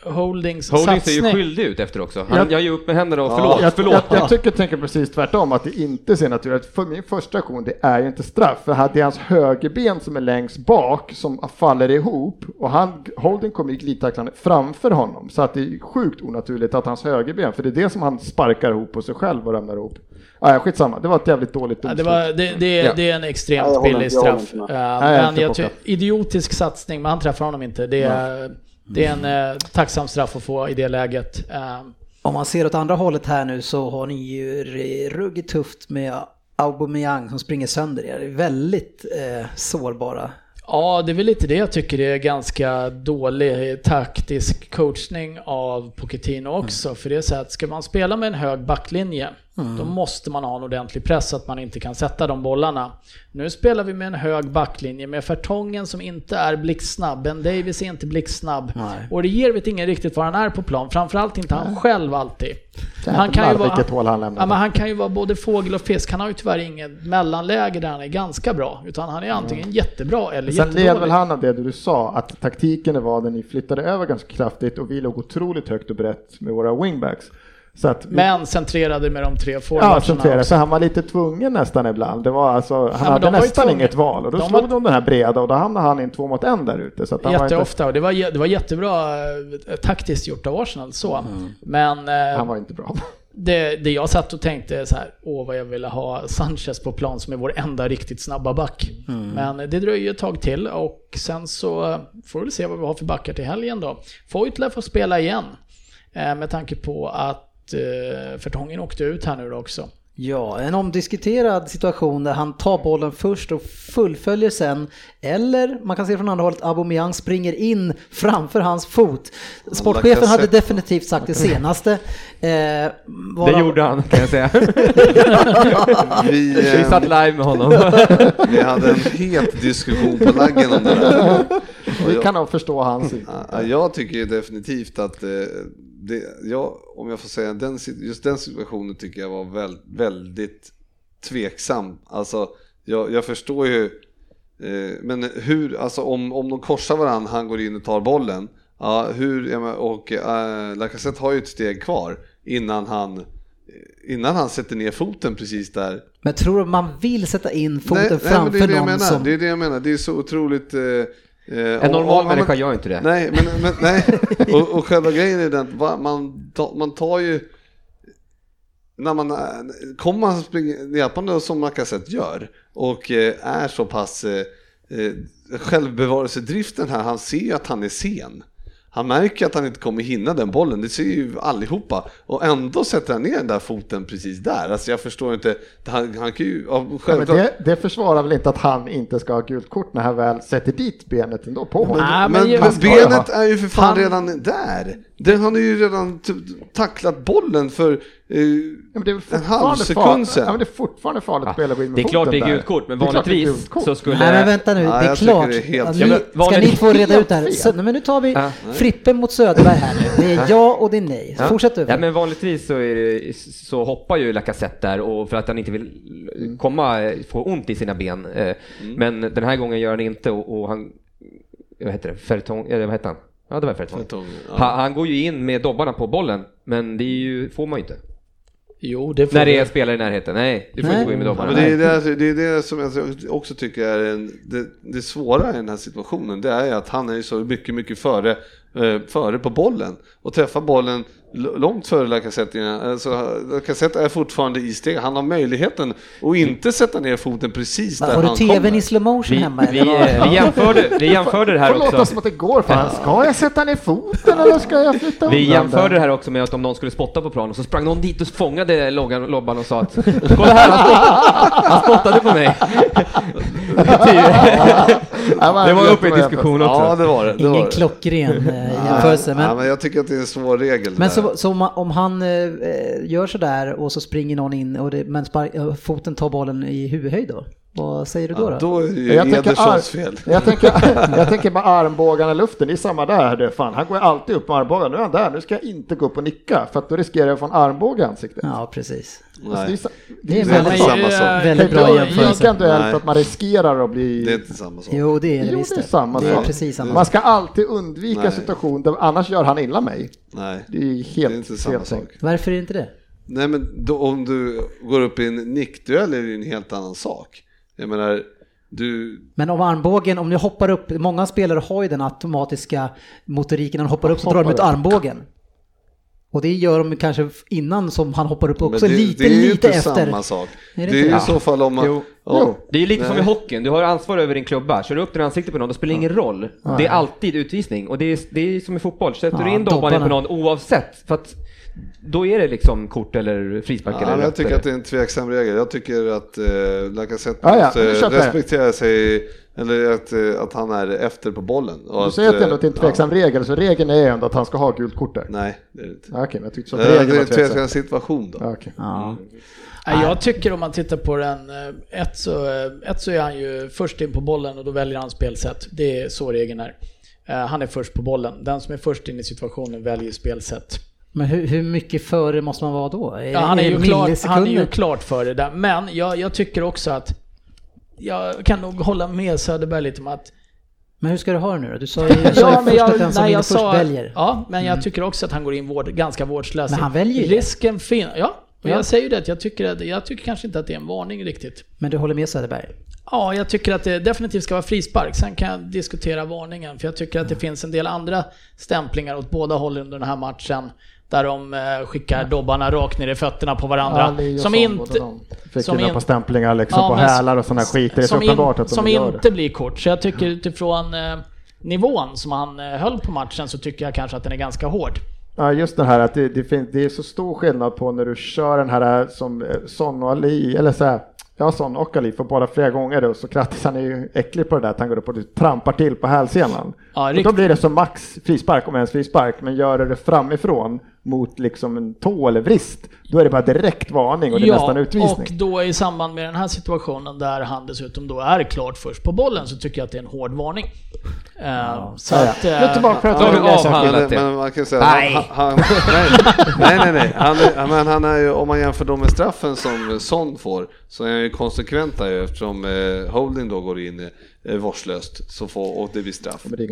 Holdings Holding ser ju satsning... skyldig ut efter också. Han Jag- ju upp med händerna och förlåt, Jag, förlåt. jag, jag tycker tänker precis tvärtom, att det inte ser naturligt För min första aktion, det är ju inte straff. För det är hans högerben som är längst bak som faller ihop och han, Holding kommer ju glidtacklande framför honom. Så att det är sjukt onaturligt att hans högerben, för det är det som han sparkar ihop på sig själv och ramlar ihop. Ah, ja, skitsamma, det var ett jävligt dåligt Ja, domslut. det, var, det, det, Ja. det är en extremt Ja, jag billig jag straff. Uh, jag är men jag tycker, idiotisk satsning, men han träffar honom inte. Det är, det är en eh, tacksam straff att få i det läget. Eh, om man ser åt andra hållet här nu så har ni ju ruggigt tufft med Aubameyang som springer sönder er. Det Väldigt eh, sårbara. Ja, det är väl lite det jag tycker är ganska dålig taktisk coachning av Pochettino också. För det är så att ska man spela med en hög backlinje Då måste man ha en ordentlig press så att man inte kan sätta de bollarna. Nu spelar vi med en hög backlinje med Fertongen som inte är blixtsnabb. Ben Davis är inte blixtsnabb. Nej. Och Reger vet ingen riktigt var han är på plan. Framförallt inte han själv alltid. Han kan, ju vara, han ja, men han kan ju vara både fågel och fisk. Han har ju tyvärr inget mellanläge där han är ganska bra. Utan han är antingen jättebra eller Sen led väl jättedålig. han av det du sa, att taktiken var den ni flyttade över ganska kraftigt och vi låg otroligt högt och brett med våra wingbacks. Så att Men centrerade med de tre ja, forwardsarna också. så han var lite tvungen nästan ibland. Det var alltså, han men hade nästan inget val och då De slog var- de den här breda och då hamnade han i en två mot en där ute. Så att han var inte, Jätteofta och det var, det var jättebra eh, taktiskt gjort av Arsenal så. Men eh, han var inte bra. det, det jag satt och tänkte så här, åh vad jag ville ha Sanchez på plan som är vår enda riktigt snabba back. Men det dröjer ett tag till och sen så eh, får vi se vad vi har för backar till helgen då. Foyt lär få spela igen. Med tanke på att eh, Fertongen åkte ut här nu då också. Ja, en omdiskuterad situation där han tar bollen först och fullföljer sen. Eller man kan se från andra hållet Aubameyang springer in framför hans fot. Sportchefen hade definitivt sagt det senaste. Eh, Det gjorde han kan jag säga. Vi, Vi eh, satt live med honom. vi hade en het diskussion på laggen om det där. Vi kan nog förstå hans Ja, Jag tycker definitivt att eh, det, jag, om jag får säga, den, just den situationen tycker jag var väl, väldigt tveksam. Alltså, jag, jag förstår ju, eh, men hur, alltså om, om de korsar varandra, han går in och tar bollen, ja, hur, ja, och äh, Lacazette har ju ett steg kvar innan han, innan han sätter ner foten precis där. Men tror du man vill sätta in foten nej, nej, framför det är det jag någon menar. som... Det är det jag menar, det är så otroligt... Eh, eh, En och- normal och- människa gör inte det. Nej, men, men nej. Och, och själva grejen är den, va- man, man tar ju, när man, äh, kommer man springa löpande som Lacazette gör och eh, är så pass eh, eh, självbevarelsedriften här, han ser ju att han är sen. Han märker att han inte kommer hinna den bollen, det ser ju allihopa. Och ändå sätter han ner den där foten precis där. Alltså jag förstår inte, han, han kan ju, ja, men självklart, det, det försvarar väl inte att han inte ska ha gult kort när han väl sätter dit benet ändå på honom. Nej, men, men men ju benet är ju för fan Han- redan där. Den har ju redan tacklat bollen för Ja, men det är väl en fortfarande halv sekund sen. Ja, men det är fortfarande farligt att spela gå in med Det är klart det är gult kort, men vanligtvis så skulle... Nej men vänta nu, Ja, det är klart. det är helt Ja, fel. ni, Ja, men ska ni två reda ut det här? nej, men nu tar vi Ja. Frippen mot Söderberg här nu. Det är ja och det är nej. Ja. Fortsätt du. Ja, men vanligtvis så, är det, så hoppar ju Lacazette där och för att han inte vill komma, få ont i sina ben. Eh, Men den här gången gör han inte och, och han, vad heter det, Fertong, eller vad heter han? Ja det var Fertong. Fertong, ja. Han, han går ju in med dobbarna på bollen, men det är ju, får man ju inte. Jo, det får När det är spelare i närheten. Nej, du får Nej. inte gå in med Ja, dobbarna. men det, är det, det är det som jag också tycker är en, det, det svåra i den här situationen. Det är att han är så mycket, mycket före, eh, före på bollen och träffar bollen långt före Lacazette. innan- Alltså, Lacazette är fortfarande i steg. Han har möjligheten att inte sätta ner foten precis där Har du han tvn kommer. i slow motion Vi, hemma? vi, eh, vi, jämförde, vi jämförde det här får låta också. som att det går fan. Ska jag sätta ner foten eller ska jag flytta Vi jämförde det här också med att om någon skulle spotta på planen så sprang någon dit och fångade loggan, lobban och sa att kolla här, han spottade, han spottade på mig. Ja, men Det var uppe i diskussion Ja, också. det var det. det var Ingen det. klockren eh, jämförelse. Ja, Men, men jag tycker att det är en svår regel. men där så, så om, om han eh, eh gör sådär och så springer någon in och det, men spark, eh, foten tar bollen i huvudhöjd då? Vad säger du då? ja, då? då är det Jag tänker, Edersons fel. jag, tänker, jag tänker med armbågarna i luften, det är samma där. Det, fan, han går alltid upp med armbågarna. Nu är han där, nu ska jag inte gå upp och nicka för att då riskerar jag att få en armbåge i ansiktet. Ja, precis. Alltså, det är, Det är Det är väldigt, inte samma sak. väldigt bra inte jämförelse. En duell Nej. för att man riskerar att bli... det är inte samma sak. Jo, det är det Jo, det är samma det är sak. precis samma Man ska alltid undvika Nej. situation där annars gör han illa mig. Nej, Det är det är helt inte samma sak. Varför är det inte det? Nej men då, om du går upp i en nickduell är det ju en helt annan sak. Jag menar, du... Men om armbågen, om ni hoppar upp, många spelare har ju den automatiska motoriken, när de hoppar upp så drar de ut armbågen. Och det gör de kanske innan som han hoppar upp också, det, lite, det är ju lite inte efter. samma sak. Är Det det är inte ju det? i så fall om man... Jo. Ja. Det är lite som i Nej. hockeyn, du har ansvar över din klubba. Kör du upp den i ansiktet på någon, då spelar det ingen roll. Det är alltid utvisning. Och det är, det är som i fotboll, sätter Ja, du in dobban på någon oavsett, för att då är det liksom kort eller frispark Ja, eller jag tycker eller- att det är en tveksam regel. Jag tycker att eh, Lacazette Ja, ja, måste respektera sig Eller att, eh, att han är efter på bollen. Och Du att, säger att det är en eh, tveksam regel, så regeln är ändå att han ska ha gult kort där. Nej, det är det inte. Ja, Okej, men jag tyckte så Det att är regeln var en tveksam. tveksam situation då. Ja. Ja. Nej, Jag tycker om man tittar på den, eh, ett så, eh, ett så är han ju först in på bollen och då väljer han spelsätt. Det är så regeln är. Eh, Han är först på bollen. Den som är först in i situationen väljer spelsätt. Men hur, hur mycket före måste man vara då? Ja, han, är ju klart, han är ju klart före där. Men jag, jag tycker också att jag kan nog hålla med Söderberg lite om att Men hur ska du ha det nu då? Du sa ju jag sa ju först att den som nej, vinner jag först sa, väljer. Ja, men jag tycker också att han går in vård, ganska vårdslöst. Men han väljer ju. Risken finns, ja. Och Ja. jag säger ju det, jag tycker, att, jag tycker kanske inte att det är en varning riktigt. Men du håller med Söderberg? Ja, jag tycker att det definitivt ska vara frispark. Sen kan jag diskutera varningen, för jag tycker att det finns en del andra stämplingar åt båda håll under den här matchen. Där de eh, skickar dobbarna rakt ner i fötterna på varandra. Och som inte... Fick som in- på stämplingar liksom Ja, på hälar och sådana här skit. Det är så uppenbart att de som gör inte det. blir kort. Så jag tycker utifrån eh, nivån som han eh, höll på matchen så tycker jag kanske att den är ganska hård. Ja, just det här att det, det, finns, det är så stor skillnad på när du kör den här eh, som eh, Son och Ali, eller så här, ja Son och Ali får båda flera gånger och så Krattis han är ju äcklig på det där att han går upp och trampar till på hälsenan. Ja, och då blir det som max frispark, om ens frispark, men gör det framifrån mot liksom en tå eller vrist, då är det bara direkt varning och det är nästan utvisning. och då i samband med den här situationen där han dessutom då är klart först på bollen så tycker jag att det är en hård varning. Eh, så Ja, ja. att... eh, Då har vi ta läsa- avhandlat Men, det. men man kan säga Nej. Han, han, nej, nej, nej. Han, är- men han är ju, om man jämför då med straffen som Son får, så är han ju konsekvent där eftersom eh, Holding då går in eh, vårdslöst så får, och det blir straff. Men det är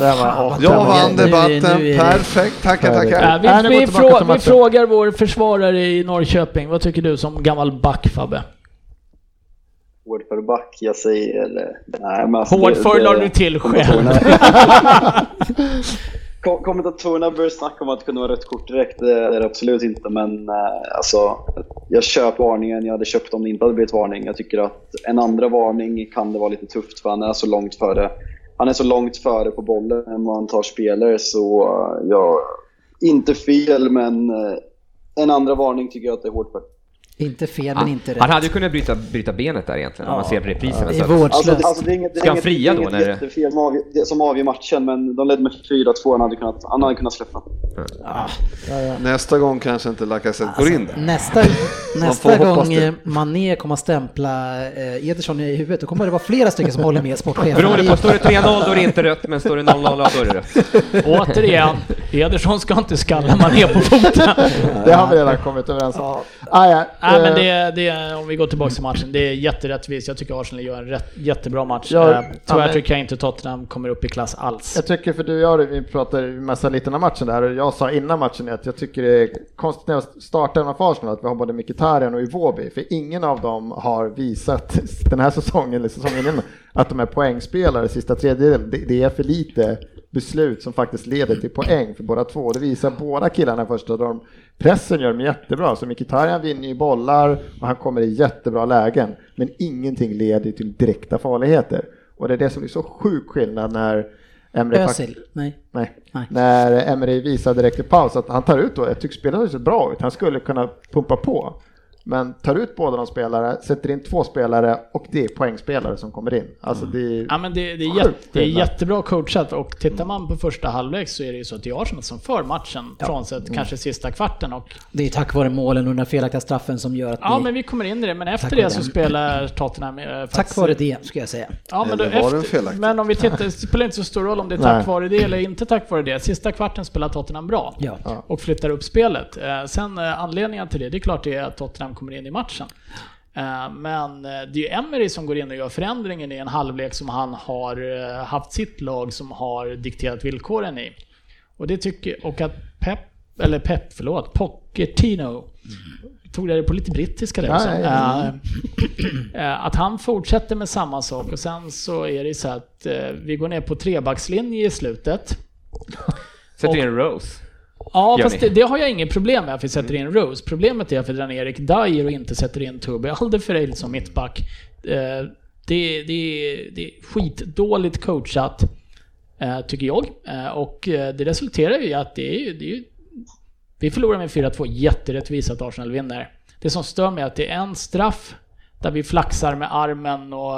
Det här var- åh, Jag vann debatten, det- perfekt, tackar, tackar. Vi, Nej, vi, frå, vi frågar vår försvarare i Norrköping, vad tycker du som gammal back Fabbe? Hård för back, jag säger... Eller, nej, men alltså, Hård för la du till själv. Kom- Kommentatorerna börjar snacka om att det kunde vara rött kort direkt, det är det absolut inte. Men eh, alltså, jag köper varningen, jag hade köpt om det inte hade blivit varning. Jag tycker att en andra varning kan det vara lite tufft för han är så långt före. Han är så långt före på bollen när man tar spelare så, eh, ja, inte fel men eh, en andra varning tycker jag att det är hårt för. Inte fel, men inte rätt. Han hade ju kunnat bryta, bryta benet där egentligen om man ser repriserna. Det så är. Alltså, alltså, det är inget, det är Ska han inget, fria det är då inget när det- jättefel som avgör, det- som avgör matchen men de ledde med 4-2, han hade kunnat, han hade kunnat släppa. Nästa gång kanske inte Lacazette går in där. Nästa, nästa gång Mané kommer att stämpla eh, Ederson i huvudet, då kommer det vara flera stycken som håller med sportchefen. Beroende på, står det 3-0 då är det inte rött, men står det 0-0 då är det rött. Återigen, Ederson ska inte skalla man ner på foten. Det har vi redan kommit överens om. Ah, ja, Nej men eh, det, det, om vi går tillbaka till matchen, det är jätterättvist. Jag tycker Arsenal gör en rätt, jättebra match. Ja, Eh, Tyvärr men- tycker jag inte Tottenham kommer upp i klass alls. Jag tycker för du och jag, vi pratade massa lite om matchen där och jag sa innan matchen att jag tycker det är konstigt när jag startar för Arsenal att vi har både Mkhitaryan och Iwobi för ingen av dem har visat den här säsongen eller säsongen innan att de är poängspelare sista tredjedelen. Det, det är för lite beslut som faktiskt leder till poäng för båda två. Det visar båda killarna först att de pressen gör dem jättebra. Så Mkhitaryan vinner ju bollar och han kommer i jättebra lägen. Men ingenting leder till direkta farligheter. Och det är det som är så sjuk skillnad när Emre Özil? Nej. Nej. Nej. När Emery visar direkt i paus att han tar ut då, jag tycker spelet ser bra ut, han skulle kunna pumpa på. Men tar ut båda de spelare, sätter in två spelare och det är poängspelare som kommer in. Alltså det är... Ja, men det, det, är jätte, det är jättebra coachat och tittar man på första halvlek så är det ju så att det är Arsenal som för matchen, frånsett kanske sista kvarten. Och, Det är tack vare målen och den felaktiga straffen som gör att ja, vi... men vi kommer in i det, men efter det så spelar Tottenham eh, faktiskt... Tack vare det, ska jag säga. Ja, men, då efter, men om vi tittar, det spelar inte så stor roll om det är tack Nej. vare det eller inte tack vare det. Sista kvarten spelar Tottenham bra Ja. och flyttar upp spelet. Eh, Sen eh, anledningen till det, det är klart det är att Tottenham kommer in i matchen. Eh, Men eh, det är ju Emery som går in och gör förändringen i en halvlek som han har eh, haft sitt lag som har dikterat villkoren i. Och det tycker, och att Pep, eller Pep, förlåt, Pochettino, tog det på lite brittiska där Ja, också. ja, ja. Eh, Att han fortsätter med samma sak och sen så är det så att vi går ner på trebackslinje i slutet. Sätter in Rose. Ja, Gör fast det, det har jag inget problem med att vi sätter in Rose. Problemet är att vi drar ner Erik Dyer och inte sätter in Toby Alderfereld som mittback. Eh, Det, det, det är skitdåligt coachat, eh, tycker jag. Eh, Och det resulterar ju i att det är. Det är vi förlorar med 4-2, jätterättvist att Arsenal vinner. Det som stör mig är att det är en straff där vi flaxar med armen och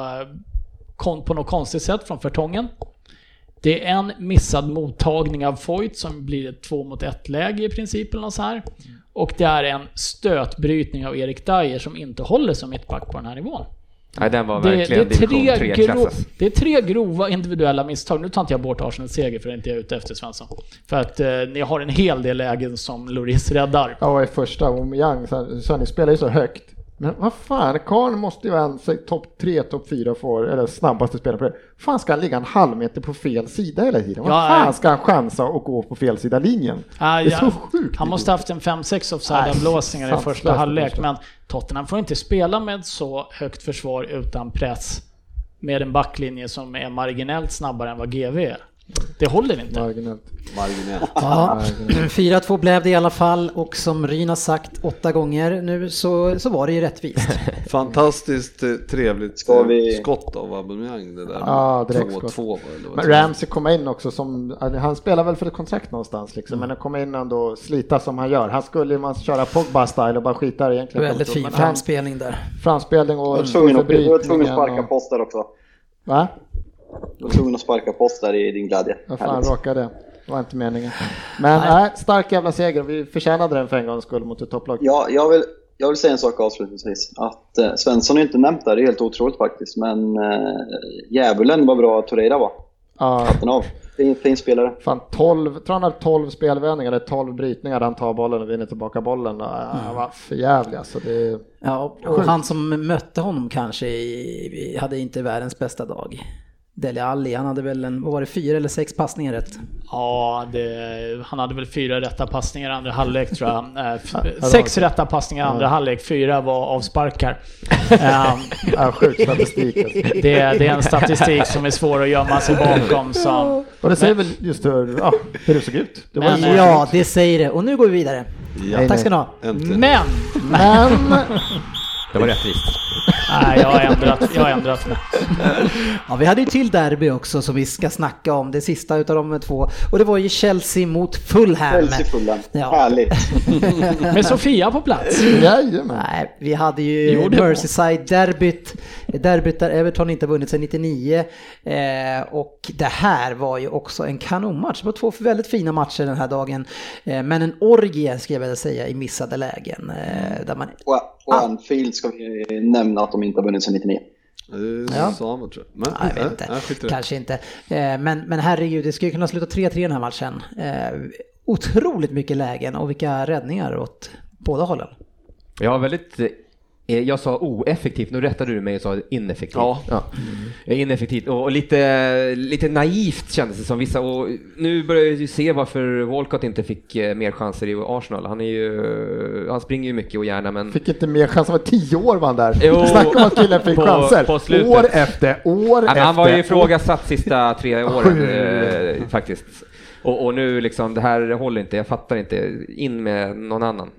på något konstigt sätt från Fertongen. Det är en missad mottagning av Foyt som blir ett två mot ett läge i princip eller något så här. Och det är en stötbrytning av Erik Dyer som inte håller som mittback på den här nivån. Nej, den var Det, det, verkligen är tre division 3 gro, klassas. det är tre grova individuella misstag. Nu tar inte jag bort Arsenals seger för det är inte jag ute efter Svensson. För att eh, ni har en hel del lägen som Loris räddar. Ja, och i första, Aubameyang, så så ni spelar ju så högt. Men vad fan, Karn måste ju vara en topp tre, topp fyra för, eller snabbaste spelare på det. fan ska han ligga en halv meter på fel sida hela tiden? Vad Ja, fan nej. ska han chansa och gå på fel sida linjen? Ah, det är så ja, sjukt. han måste haft en 5-6 offside-blåsningar i första halvlek. första. Men Tottenham får inte spela med så högt försvar utan press. Med en backlinje som är marginellt snabbare än vad GV är. Det håller inte. Marginellt. Marginellt. Ja, 4-2 blev det i alla fall och som Ryn har sagt åtta gånger nu så, så var det ju rättvist. Fantastiskt eh, trevligt Ska vi- skott av Aubameyang det där. Ja, direktskott. 2-2 var det, eller vad Men. Ramsey komma in också som, han spelar väl för ett kontrakt någonstans liksom, men att komma in ändå och slita som han gör. Han skulle ju man köra Pogba-style och bara skita egentligen. Väldigt fin han- framspelning där. Framspelning och... Jag var tvungen att, sparka och- post där också. Va? Jag var tvungen att sparka post där i din glädje. Vad fan Härligt. råkade det? Var inte meningen. Men nej, stark jävla seger. Vi förtjänade den för en gångs skull mot ett topplag. Ja, jag vill, jag vill säga en sak avslutningsvis. Att eh, Svensson är inte nämnt där, det är helt otroligt faktiskt. Men eh, djävulen vad bra Torreira var. Ja, Hatten av. Fin, fin spelare. fan 12, tror han hade 12 spelvändningar eller 12 brytningar där han tar bollen och vinner tillbaka bollen. Ja, Han var för jävlig alltså. Det, Ja, och han som mötte honom kanske i, hade inte världens bästa dag. Dele Alli, han hade väl en, vad var det, fyra eller sex passningar rätt? Ja, det, han hade väl fyra rätta passningar andra halvlek tror jag. Eh, Sex rätta passningar andra halvlek, fyra var avsparkar. Ehm, är sjuk statistik alltså. det, det är en statistik som är svår att gömma sig bakom. Som, Och det säger väl just hur, ja, hur det såg ut. Det var Men, eh, Ja, det säger det. Och nu går vi vidare. Ja, Tack ska ni ha. äntligen. men! Men Det var rättvist. Nej, jag har ändrat, jag har ändrat mig. Ja, vi hade ju till derby också som vi ska snacka om, det sista utav de två. Och det var ju Chelsea mot Fulham. Chelsea Fulham. Ja. Härligt. Med Sofia på plats. jajamän. Nej, vi hade ju Merseyside-derbyt. Derbyt där Everton inte vunnit sedan 99. Eh, och det här var ju också en kanonmatch. Det var två väldigt fina matcher den här dagen. Eh, men en orgie, ska jag vilja säga, i missade lägen. Eh, där man, och Anfield ska vi nämna att de inte har vunnit sedan 99. Det Ja. sa man tror jag. Men, Nej, jag vet inte. nej, skit i det. Kanske inte. Eh, Men, men herregud, det skulle kunna sluta 3-3 den här matchen. Eh, Otroligt mycket lägen och vilka räddningar åt båda hållen. Jag har väldigt... eh, Jag sa oeffektivt, nu rättade du mig och sa ineffektivt. Ja. Eh, Ineffektivt och, och lite, lite naivt kändes det som vissa. Och nu börjar jag ju se varför Walcott inte fick eh, mer chanser i Arsenal. Han, är ju, han springer ju mycket och gärna men... Fick inte mer chans, han var tio år var han där. Jo, Snacka om att killen fick på- chanser. på år efter år Han, efter. han var ju ifrågasatt sista tre åren eh, faktiskt. Och, och nu liksom, det här håller inte, jag fattar inte. In med någon annan.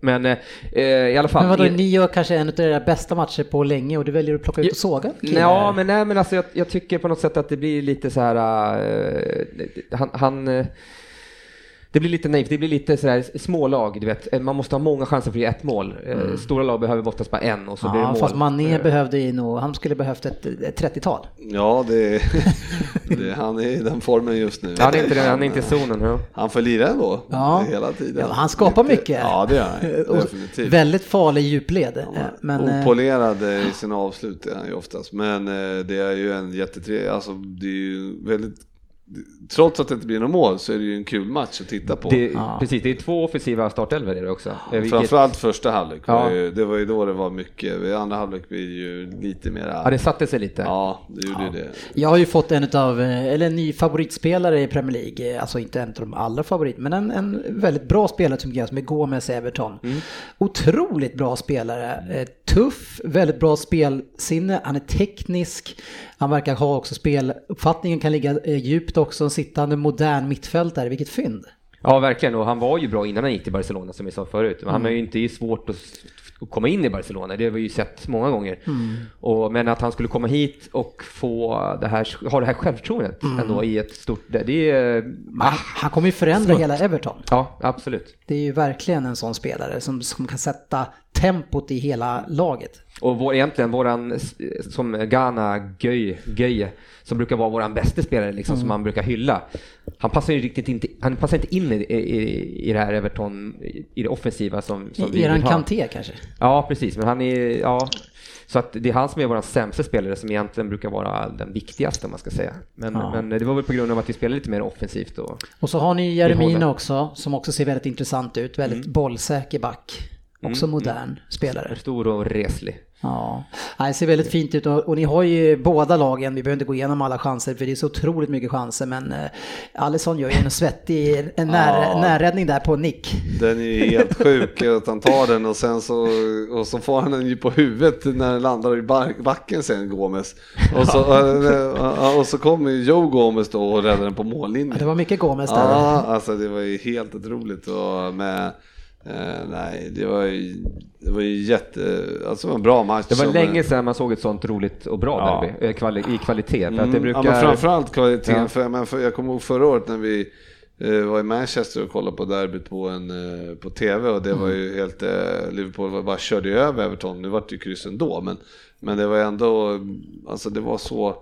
Men eh, eh, i alla fall. Men vadå, ni gör kanske en av era bästa matcher på länge och du väljer att plocka ut och såga killar. Ja, men nej, men alltså jag, jag tycker på något sätt att det blir lite så här. eh, han, han eh, det blir lite naivt, det blir lite sådär smålag, du vet. Man måste ha många chanser för att ge ett mål. Eh, Stora lag behöver oftast bara en och så blir det Ja, mål. fast Mané Eh, behövde ju nog, han skulle behövt ett, ett 30-tal. Ja, det, det, han är i den formen just nu. Han är inte, han är inte i zonen. Ja. Han får lira ändå, Ja. hela tiden. Ja, han skapar Lite- mycket. Ja, det gör han. Definitivt. Väldigt farlig djupled. eh, Men, eh, Opolerad i sina avslut är han ju oftast. Men eh, det är ju en jättetrevlig, alltså det är ju väldigt Trots att det inte blir något mål så är det ju en kul match att titta på. Det, Precis, det är två offensiva startelvor är det också. Eh, vilket- Framförallt första halvlek, var Ja. ju, det var ju då det var mycket. Vid andra halvlek blir det ju lite mera... Ja, det satte sig lite. Ja, det gjorde ju det. Jag har ju fått en av, eller en ny favoritspelare i Premier League, alltså inte en av de allra favorit, men en, en väldigt bra spelare som jag som är Gomez i Everton. Otroligt bra spelare, eh, tuff, väldigt bra spelsinne, han är teknisk, han verkar ha också speluppfattningen, kan ligga eh, djupt också, en sittande modern mittfältare, vilket fynd. Ja, verkligen. Och han var ju bra innan han gick till Barcelona som vi sa förut. Men han har ju inte svårt att, komma in i Barcelona. Det har vi ju sett många gånger. Och, men att han skulle komma hit och få det här, ha det här självförtroendet ändå i ett stort... Det, är... Han, han kommer ju förändra hela Everton. Ja, absolut. Det är ju verkligen en sån spelare som, som kan sätta tempot i hela laget. Och vår, egentligen våran, som Ghana Göj, Göj som brukar vara våran bästa spelare, liksom, Mm. som man brukar hylla. Han passar ju riktigt inte, han passar inte in i, i, i det här Everton, i i det offensiva som, som vi Eran. Kanté kanske? Ja, precis, men han är, ja. Så att det är han som är vår sämsta spelare som egentligen brukar vara den viktigaste om man ska säga. Men, Ja. men det var väl på grund av att vi spelar lite mer offensivt då. Och så har ni. Jeremina också, som också ser väldigt intressant ut. Väldigt Mm. bollsäker back. Också modern spelare. Stor och reslig. Ja, Nej, det ser väldigt fint ut och, och ni har ju båda lagen, vi behöver inte gå igenom alla chanser för det är så otroligt mycket chanser men eh, Alisson gör ju en svettig en när, Ja. närräddning där på nick. Den är ju helt sjuk att han tar den och sen så, och så får han den ju på huvudet när den landar i backen sen, Gomes. Och så, äh, och så kommer ju Joe Gomes då och räddar den på mållinjen. Ja, det var mycket Gomes där. Ja, alltså det var ju helt otroligt och med eh, nej, det var ju, det var ju jätte, alltså en bra match. Det var länge sedan man såg ett sånt roligt och bra Ja. derby eh, kvali- i kvalitet. För att det Mm, brukar... Ja, men framförallt kvaliteten. Ja. För, men för, jag kommer ihåg förra året när vi eh, var i Manchester och kollade på derbyt på, en, eh, på TV och det var ju helt, eh, Liverpool var, bara körde över Everton, nu var det ju kryss ändå men, men det var ändå, alltså det var så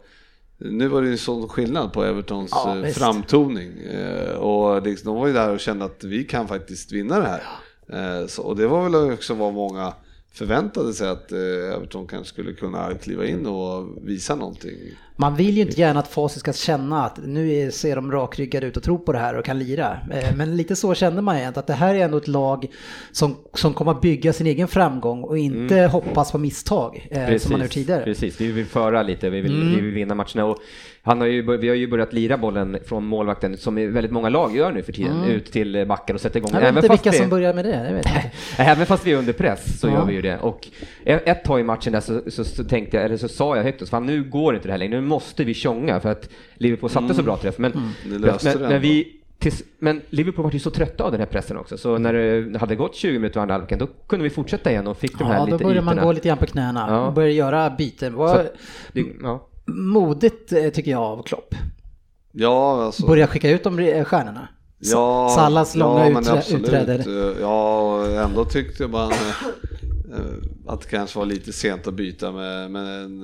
nu var det ju en sån skillnad på Evertons Ja, eh, framtoning eh, och liksom, de var ju där och kände att vi kan faktiskt vinna det här. Eh, så, och det var väl också vad många förväntade sig att eh, Everton kanske skulle kunna kliva in och visa någonting. Man vill ju inte gärna att Facit ska känna att nu ser de rakryggade ut och tror på det här och kan lira. Eh, Men lite så kände man ju att det här är ändå ett lag som, som kommer att bygga sin egen framgång och inte hoppas på misstag eh, som man gjort tidigare. Mm. Precis, vi vill föra lite, vi vill, vi vill vinna matcherna. Och han har ju, vi har ju börjat lira bollen från målvakten, som väldigt många lag gör nu för tiden, ut till backen och sätta igång. Mm. Jag vet inte fast vilka vi- som börjar med det. Jag vet inte. Även fast vi är under press så Ja. gör vi ju det. Och ett ett tag i matchen där så, så, så tänkte jag, eller så sa jag högt, så fan nu går inte det här längre, nu måste vi tjonga för att Liverpool satte så bra träff. Men, Mm. Men, men, ändå. vi, tills, men Liverpool var ju så trötta av den här pressen också, så när det hade gått 20 minuter andra halvleken då kunde vi fortsätta igen och fick de här Ja, då lite börjar man ytorna. gå lite grann på knäna Ja. och börjar göra byten. Det, ja. modigt eh, tycker jag av Klopp. Ja, alltså. Börja skicka ut de eh, stjärnorna. Ja, Sallas långa men uträ- absolut. utträde. Ja, ändå tyckte man eh, att det kanske var lite sent att byta med, men,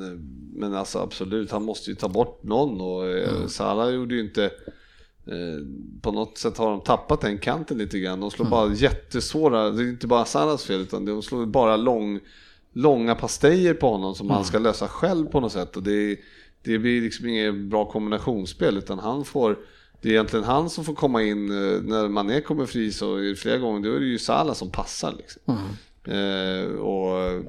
men alltså absolut, han måste ju ta bort någon och mm. Salah gjorde ju inte eh, på något sätt har de tappat den kanten lite grann. De slår Mm. bara jättesvåra, det är inte bara Salahs fel utan de slår bara lång, långa pastejer på honom som han ska lösa själv på något sätt. Och det, det blir liksom inget bra kombinationsspel utan han får det är egentligen han som får komma in eh, när Mané kommer fri så flera gånger då är det ju Salah som passar liksom. Eh, och, eh,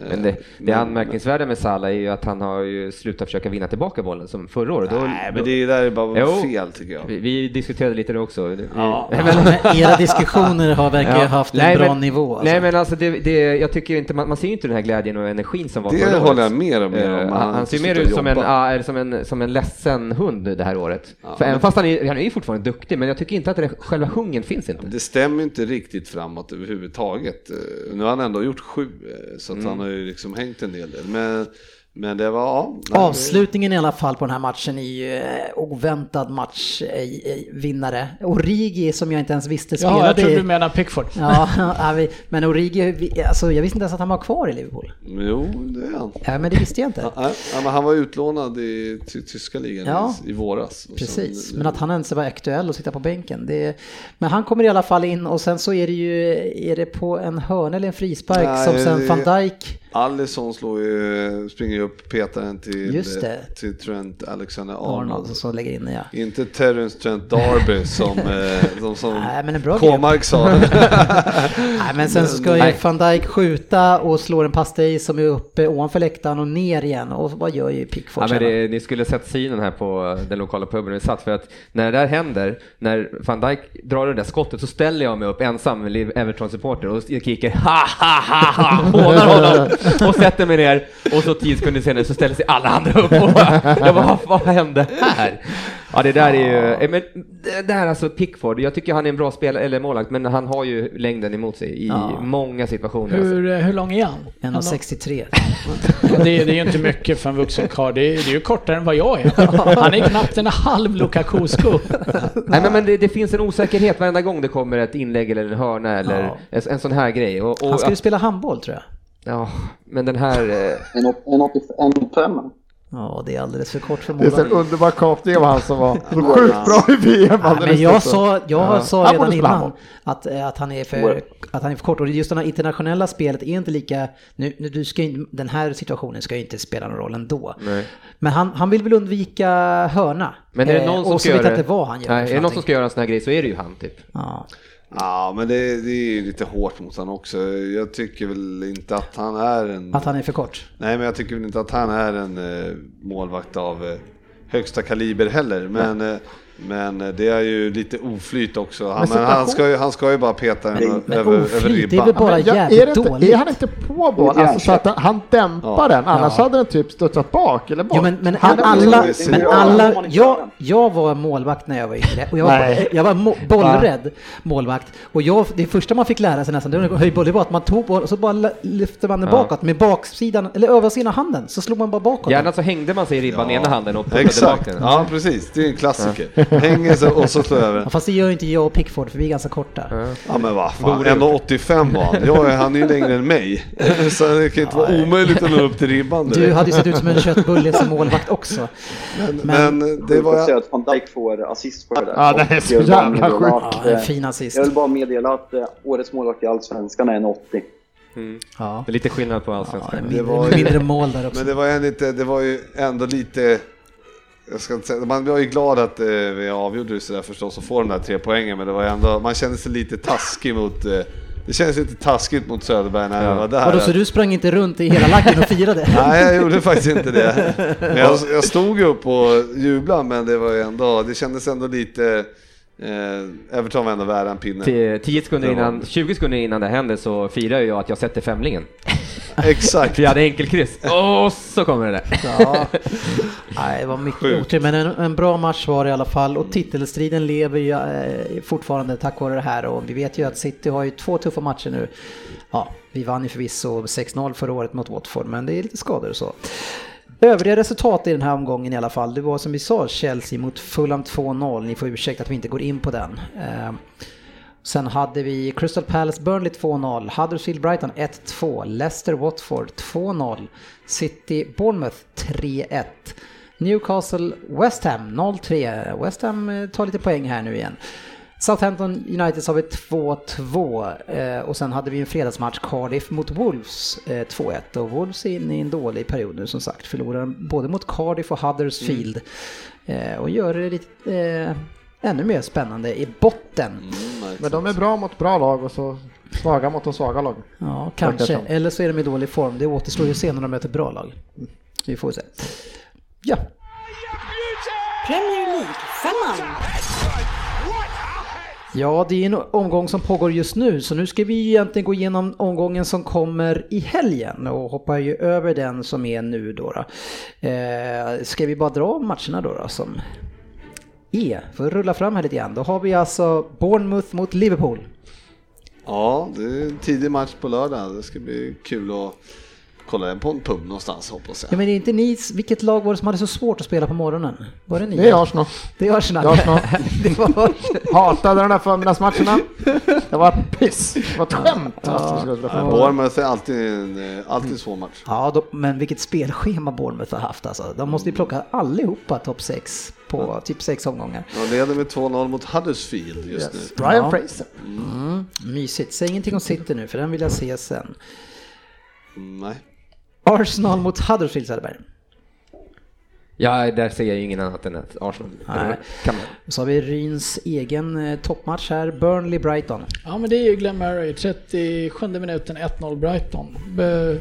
Men det, det men- anmärkningsvärda med Salah är ju att han har ju slutat försöka vinna tillbaka bollen som förra året. Då, Nej men det där är bara Jo. fel tycker jag. vi, vi diskuterade lite det också. Vi, Ja. Men era diskussioner har verkligen Ja. haft en Nej, bra men- nivå. Alltså. Nej men alltså det, det, jag tycker inte, man, man ser ju inte den här glädjen och energin som var Det förra håller året. jag mer och mer om. Eh, Han Han, han ser mer ut som en, eller som, en, som en ledsen hund det här året. Ja, För även men- fast han är, han är ju fortfarande duktig, men jag tycker inte att det, själva hungern finns inte. Det stämmer inte riktigt framåt överhuvudtaget. Eh, Nu har han ändå gjort sju, eh, så att Mm. han har ju liksom hängt en del. Men, men det var, ja. Avslutningen i alla fall på den här matchen är ju eh, oväntad matchvinnare. Origi som jag inte ens visste Ja, jag spelade tror i... du menar Pickford. Ja, men Origi, alltså, jag visste inte ens att han var kvar i Liverpool. Jo, det är han. Ja, men det visste jag inte. Ja, men han var utlånad i ty tyska ligan Ja. i, våras. Och Precis, sen- men att han ens var aktuell att sitta på bänken. Det, men han kommer i alla fall in och sen så är det ju, är det på en hörna eller en frispark Nej, som sen det- van Dijk Alisson slår ju, springer ju upp, petar den till, Just det. till Trent Alexander-Arnold. Arnold som lägger in ja. Inte Terence Trent Darby som, eh, som, som Nej, men en bra K-Mark sa. Nej, men sen så ska ju van Dijk skjuta och slår en pastej som är uppe ovanför läktaren och ner igen. Och vad gör ju Pickford Ja, det, ni skulle sett synen här på den lokala puben vi satt, för att när det där händer, när van Dijk drar det där skottet så ställer jag mig upp ensam Everton-supporter och skriker ha ha ha ha, hånar honom. och sätter mig ner och så tio sekunder senare så ställer sig alla andra upp och bara, jag bara, vad hände här? Ja, det där är ju, eh, men det där alltså Pickford, jag tycker han är en bra spelare, eller målvakt, men han har ju längden emot sig i Ja. många situationer. Alltså. Hur, eh, hur lång är han? Han har- 1,63. Ja, det, är, det är ju inte mycket för en vuxen karl. Det, är- det är ju kortare än vad jag är. Han är knappt en halv Lukaku-sko. Nej, men, men det, det finns en osäkerhet varenda gång det kommer ett inlägg eller en hörna eller Ja. en, en sån här grej. Och, och, Han ska ju spela handboll tror jag. Ja, men den här... eh, En, åt- en 85 Ja, det är alldeles för kort för Det är en underbar kapning av han som var så sjukt bra i VM. Ja, alldeles men jag sa, jag Ja. sa redan innan att, eh, att, han är för, att han är för kort. Och just det här internationella spelet är inte lika... Nu, nu, du ska, ju- den här situationen ska ju inte spela någon roll ändå. Nej. Men han, han vill väl undvika hörna. Men är det Eh, någon som och ska så vet göra jag inte vad han gör. Nej, är det någon som ska göra en sån här grej så är det ju han typ. Ja. Ja, men det, det är ju lite hårt mot honom också. Jag tycker väl inte att han är en... Att han är för kort. Nej, men jag tycker väl inte att han är en eh, målvakt av eh, högsta kaliber heller. Men, eh, men eh, det är ju lite oflyt också. Han, Men men han, ska ju, han ska ju bara peta den över, över oflyt, det är ribban. väl bara jag- jävligt är, det inte, dåligt. är han inte på boll? Lite Alltså, så att han, dämpar Ja. den, annars Ja. hade den typ studsat bak eller bort. Jo, men, men Han- alla, men alla jag, jag var målvakt när jag var yngre och jag var, jag var mo- bollrädd målvakt. Och jag, det första man fick lära sig nästan, det var höj boll, det var att man tog boll och så bara lyfte man den Ja. bakåt med baksidan, eller översidan av handen, så slog man bara bakåt. Gärna så hängde man sig i ribban i ena handen och puttade Exakt, ja precis. Det är en klassiker. Hänger så och så slår över. Ja, fast det gör inte jag och Pickford för vi är ganska korta. Ja men vad fan, Borde gjort. 1,85 var han. Jag, är- han är ju längre än mig. Så det kan inte vara omöjligt att nå upp till ribban Du direkt. hade ju sett ut som en köttbulle som målvakt också. Men det Det var... säga att van Dijk får assist på det där. Ja, det är Och så jag vill bara jävla meddela sjukt. att, Ja, en eh, fin assist. Jag vill bara meddela att eh, årets målvakt i Allsvenskan är en 80. Ja. Det är lite skillnad på Ja, allsvenskan. mindre, var ju- mindre mål där också. Men det var ju lite, det var ju ändå lite... Jag ska inte säga, man var ju glad att eh, vi avgjorde det sådär förstås och får de där tre poängen men det var ändå, man kände sig lite taskig mot... Eh, det kändes lite taskigt mot Söderberg när Ja. jag var där. Vadå, så du sprang inte runt i hela laggen och firade? Nej, jag gjorde faktiskt inte det. Men jag, jag stod ju upp och jublade, men det var ju ändå, det kändes ändå lite... Eh, Everton var ändå värda en pinne. Till 10 sekunder innan, 20 sekunder innan det hände så firar ju jag att jag sätter femlingen. Exakt. För jag hade enkelkryss. Och så kommer det där. Ja. Nej, det var mycket Sjukt. otur, men en, en bra match var det i alla fall. Och titelstriden lever ju eh, fortfarande tack vare det här. Och vi vet ju att City har ju två tuffa matcher nu. Ja, vi vann ju förvisso 6-0 förra året mot Watford, men det är lite skador och så. Övriga resultat i den här omgången i alla fall, det var som vi sa, Chelsea mot Fulham 2-0. Ni får ursäkta att vi inte går in på den. Eh, Sen hade vi Crystal Palace Burnley 2-0, Huddersfield Brighton 1-2, Leicester Watford 2-0, City Bournemouth 3-1, Newcastle West Ham 0-3. West Ham eh, tar lite poäng här nu igen. Southampton United har vi 2-2 eh, och sen hade vi en fredagsmatch Cardiff mot Wolves eh, 2-1 och Wolves är inne i en dålig period nu som sagt. Förlorar både mot Cardiff och Huddersfield eh, och gör det lite eh, ännu mer spännande i botten. Men de är bra mot bra lag och så svaga mot de svaga lag. Ja, kanske. Eller så är de i dålig form. Det återstår ju att se när de möter bra lag. Vi får se. Ja, Premier League-femman. ja det är en omgång som pågår just nu, så nu ska vi egentligen gå igenom omgången som kommer i helgen och hoppar ju över den som är nu då. då. Eh, ska vi bara dra matcherna då, då som E, För att rulla fram här lite grann. Då har vi alltså Bournemouth mot Liverpool. Ja, det är en tidig match på lördag. Det ska bli kul att kolla den på en pub någonstans hoppas Ja jag. men är inte ni, vilket lag var det som hade så svårt att spela på morgonen? Var det ni? Det är Arsenal. Det är Arsenal. Det är Arsenal. det var... Hatade de där förmiddagsmatcherna. Det var piss. Det var ett skämt. Ja. fotboll. Bournemouth är alltid en eh, alltid svår match. Ja, de, men vilket spelschema Bournemouth har haft alltså. De måste ju plocka allihopa topp 6 på typ 6 omgångar. De leder med 2-0 mot Huddersfield just nu. Brian Ja. Fraser. Mm, mysigt. Säg ingenting om City nu, för den vill jag se sen. Mm, nej. Arsenal mot Huddersfield Söderberg. Ja, där ser jag ingen annat än att Arsenal Nej. kan man. Så har vi Ryns egen eh, toppmatch här, Burnley-Brighton. Ja men det är ju Glenn Murray, 37 minuten 1-0 Brighton. Be,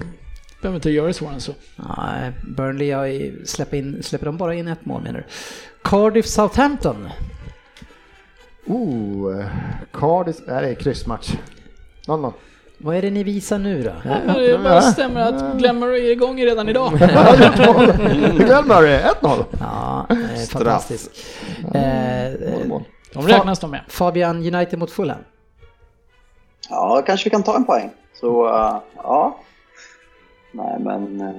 behöver inte göra det svårare än så. Nej, Burnley ju, släpper, in, släpper de bara in ett mål menar du? Cardiff-Southampton. Oh, Cardiff. Det här är kryssmatch. 0-0. Vad är det ni visar nu då? Ja, det bara stämmer att Glenn Murray är igång redan idag. Glenn Murray, 1-0. Ja, eh, fantastiskt. Eh, eh. De räknas de med. Fabian, United mot Fulham. Ja, kanske vi kan ta en poäng. Så, eh, ja. Nej, men... Uh,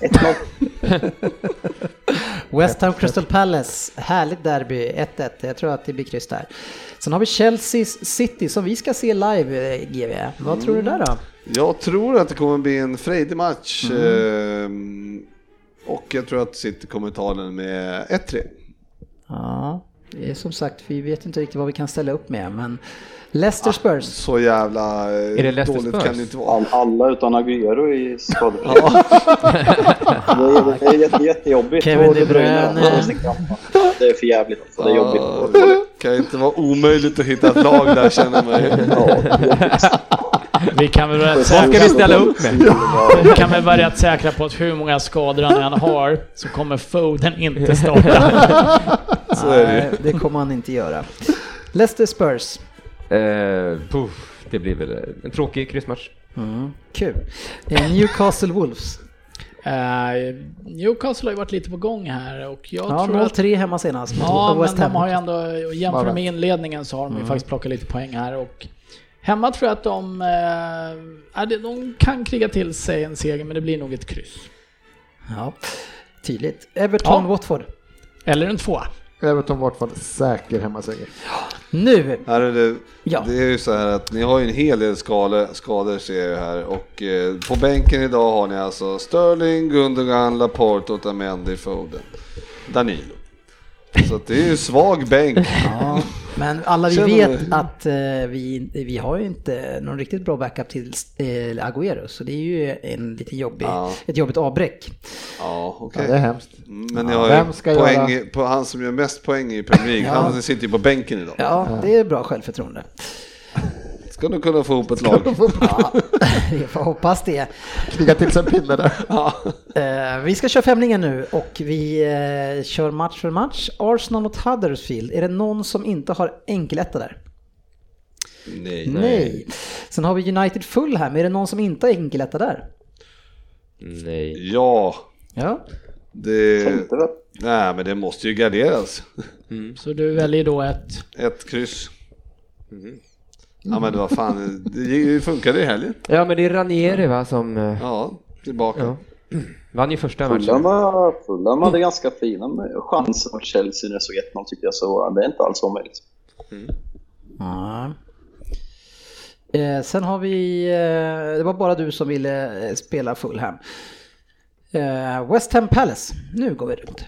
1-0. West Ham Crystal Palace, härligt derby, 1-1. Jag tror att det blir kryss där. Sen har vi Chelsea City som vi ska se live, eh, GV. Vad tror du där då? Jag tror att det kommer bli en frejdig match. Mm. ehm, Och jag tror att City kommer ta den med 1-3. Ja, det är som sagt, vi vet inte riktigt vad vi kan ställa upp med, men Leicester Spurs. Så jävla eh, det Leicester dåligt Spurs? kan det inte vara. All, alla utan Agüero i skadefri. det, är, det är jätte, jättejobbigt. Kevin De Bruyne. Det är för jävligt. Alltså. Det är jobbigt. Det kan inte vara omöjligt att hitta ett lag där känner man. Vi kan väl vara säkra, vi ställa upp med? vi kan väl vara rätt säkra på att hur många skador han än har så kommer Foden inte starta. Så är det ju. Nej, det kommer han inte göra. Leicester Spurs. Eh, puff, det blir väl en tråkig kryssmatch. Mm, kul. Eh, Newcastle Wolves. Eh, Newcastle har ju varit lite på gång här och jag Ja, tror att 0-3 hemma senast. Ja, men de har ju ändå, jämfört med inledningen så har de ju faktiskt plockat lite poäng här och hemma tror jag att de, det- de kan kriga till sig en seger men det blir nog ett kryss. Ja, tydligt. Everton Ja. Watford. Eller en tvåa. Everton Watford, säker hemmaseger. Nu, Här är det, Ja. det är ju så här att ni har ju en hel del skador, skador ser jag här och eh, på bänken idag har ni alltså Sterling, Gundogan, Laporte, Otamendi, Foden, Danilo. Så att det är ju svag bänk. ja, men alla vi Känner vet du? att eh, vi, vi har ju inte någon riktigt bra backup till eh, Agüero, så det är ju en lite jobbig, Ja. ett jobbigt avbräck. Ja, okej. Ja, det är hemskt. Men ni har Vem ska poäng, göra- på han som gör mest poäng i Premier League, Ja. han sitter ju på bänken idag. Ja, det är bra självförtroende. Ska du kunna få ihop ett lag? Ja, vi får hoppas det. Kriga till sig en pinne där. Eh, vi ska köra femningen nu och vi eh, kör match för match. Arsenal mot Huddersfield. Är det någon som inte har enkeletta där? Nej. Nej. Sen har vi United Fulham. Är det någon som inte har enkeletta där? Nej. Ja, Ja. det... Nej, men det måste ju garderas. Så du väljer då ett, Ett kryss. Ja men vad fan, det funkade i helgen. Ja, men det är Ranieri va som eh, Ja, tillbaka. ja. vann ju första Fulham, matchen. Fulham hade ganska fina chanser mot Chelsea när det såg 1-0 tycker jag, så det är inte alls omöjligt. ja. Eh, sen har vi, eh, det var bara du som ville eh, spela Fulham. Eh, West Ham Palace. Nu går vi runt.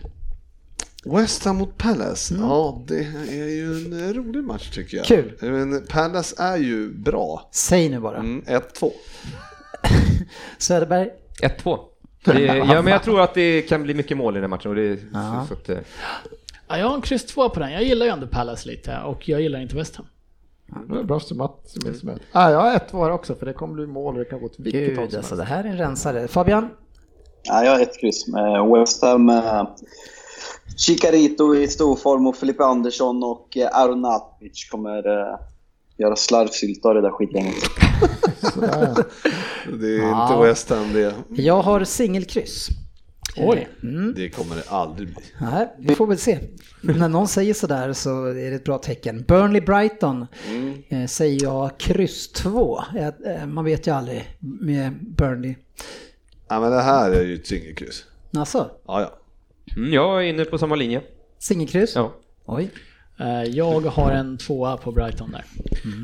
West Ham mot Palace, Mm. ja det är ju en eh, rolig match tycker jag. Kul. Men Palace är ju bra. Säg nu bara. Mm, 1-2. Söderberg. 1-2. Det- Ja, men jag tror att det kan bli mycket mål i den här matchen. Och det, Ja. så, så att, eh, ja, jag har en kryss två på den. Jag gillar ju ändå Palace lite och jag gillar inte West Ham. Det är Bra summat. summat. Ah, jag har ett var också för det kommer bli mål och det kan gå till vilket håll Gud som alltså, helst. det här är en rensare. Fabian? Ja, jag har ett kryss med West Ham. eh, Chicarito i stor form och Filippe Andersson och eh, Aronatic kommer eh, göra slarvsylta av det där skitgänget. Det är Ja. inte West Ham det. Jag har singelkryss. Oj. Mm. Det kommer det aldrig bli. Nej, vi får väl se. När någon säger sådär så är det ett bra tecken. Burnley Brighton eh, säger jag kryss 2. Eh, man vet ju aldrig med Burnley. Ja men det här är ju ett singelkryss. Alltså, Ja, ja. Mm, jag är inne på samma linje. singelkryss? Ja. Oj. Eh, Jag har en tvåa på Brighton där.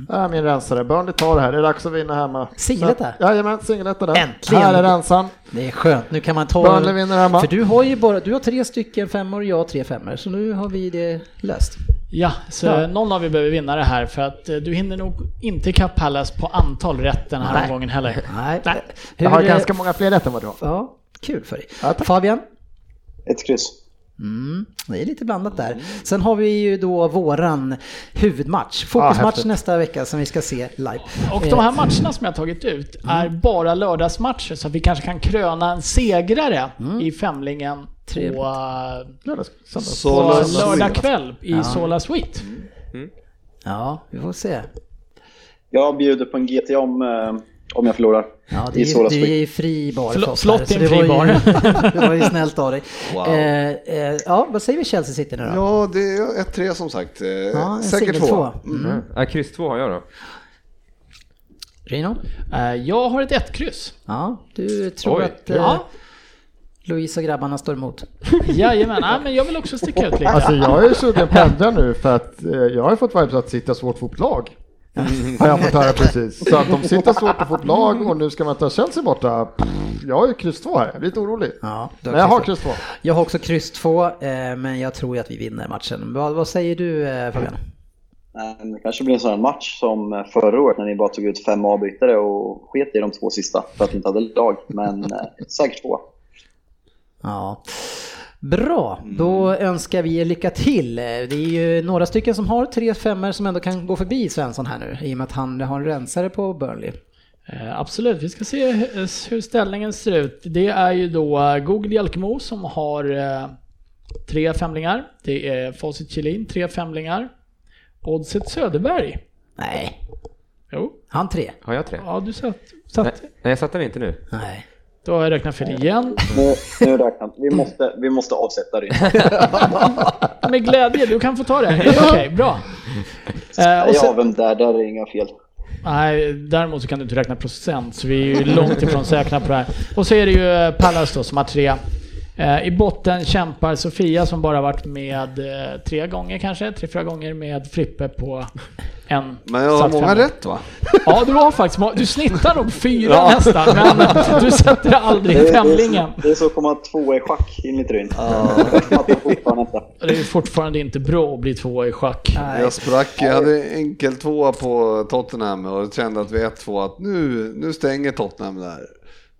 Där är min rensare. Burnley tar det här. Det är dags att vinna hemma. Singeletta? Så- Jajamän, singeletta där. Äntligen! Här är rensan. Det är skönt, nu kan man ta... Burnley vinner hemma. För du har ju bara, du har tre stycken femmor och jag har tre femmor, så nu har vi det löst. Ja, så Ja. någon av er behöver vinna det här för att eh, du hinner nog inte ikapp Palace på antal rätt den här Nej. omgången heller. Nej. Nej. Jag har ganska många fler rätt än vad du har. Ja, kul för dig. Ja. Fabian? Ett kryss. Mm, det är lite blandat där. Sen har vi ju då våran huvudmatch, fokusmatch häftigt. nästa vecka som vi ska se live. Och de här matcherna som jag har tagit ut är bara lördagsmatcher så att vi kanske kan kröna en segrare i femlingen Trevligt. på, söndag. på lördag kväll i Sola Suite. Ja, vi får se. Jag bjuder på en GT om, eh, om jag förlorar. Ja, det är, ju, skit. är ju fri bar oss slott är en det fri var ju- bar. det var ju snällt av dig. Wow. Eh, eh, ja, vad säger vi Chelsea City nu då? Ja, det är 1-3 som sagt. Eh, Ja, Säkert singel två. två. Mm. Ja, kryss två har jag då. Rino? Eh, Jag har ett ett kryss. Ja, du tror Oj. att eh, Ja. Louise och grabbarna står emot? Jajamän, Nej, men jag vill också sticka ut lite. Alltså jag är sugen på ändra nu för att eh, jag har ju fått vibes att sitta svårt fort lag. Har jag fått höra precis. Så att de sitter svårt och fort lag och nu ska man ta Chelsea borta. Pff, Jag har ju kryss två här, jag blir lite orolig. Ja, Men jag har kryss kryss två. två. Jag har också kryss två, eh, men jag tror ju att vi vinner matchen. Vad, vad säger du eh, Fabian? Men Det kanske blir en sån här match som eh, förra året när ni bara tog ut fem avbytare och sket i de två sista för att ni inte hade lag. Men eh, säkert två. Ja. Bra, då önskar vi er lycka till. Det är ju några stycken som har tre femmor som ändå kan gå förbi Svensson här nu i och med att han har en rensare på Burnley. Eh, Absolut, vi ska se hur- ställningen ser ut. Det är ju då eh, Google Jalkemo som har eh, tre femlingar. Det är Facit Kjellin, tre femlingar. Oddset Söderberg. Nej, Jo, han tre. Har jag tre? ja du satt. Nej, satt. nej, jag satte den inte nu. Nej. Då har jag räknat fel igen. Nu, nu räknar vi. måste, vi måste avsätta det. Med glädje, du kan få ta det. Okej, bra. Eh, och Ja, sen, vem där? Där är inga fel. nej, däremot så kan du inte räkna procent, så vi är ju långt ifrån säkra på det här. Och så är det ju eh, Pallas då som har tre. Eh, I botten kämpar Sofia som bara varit med eh, tre gånger kanske, tre, fyra gånger med Frippe på en Men jag har många rätt va? Ja, du har faktiskt må- Du snittar nog fyra Ja. nästan, men du sätter aldrig femlingen. så- det är så att komma tvåa i schack i. Jag fortfarande inte. Det är fortfarande inte bra att bli tvåa i schack. Nej. Jag sprack, jag hade enkel tvåa på Tottenham och kände att vid 1-2 att nu, nu stänger Tottenham där.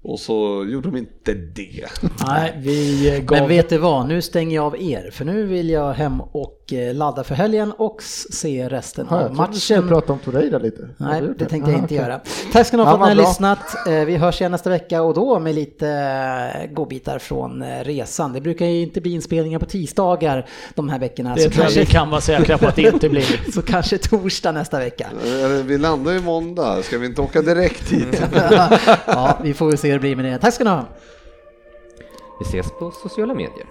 Och så gjorde de inte det. Nej, vi eh, gav... Men vet du vad, nu stänger jag av er för nu vill jag hem och eh, ladda för helgen och se resten Ja, av jag trodde du matchen. prata om Torreira lite. Nej, det tänkte jag inte Ja, göra. Tack ska ni ha för att ni har lyssnat. Eh, Vi hörs igen nästa vecka och då med lite eh, godbitar från resan. Det brukar ju inte bli inspelningar på tisdagar de här veckorna. Det så, tror jag kanske, vi kan vara säkra på att det inte blir. så kanske torsdag nästa vecka. Vi landar ju måndag, ska vi inte åka direkt hit? ja, vi får se hur det blir med det. Tack ska ni ha. Vi ses på sociala medier.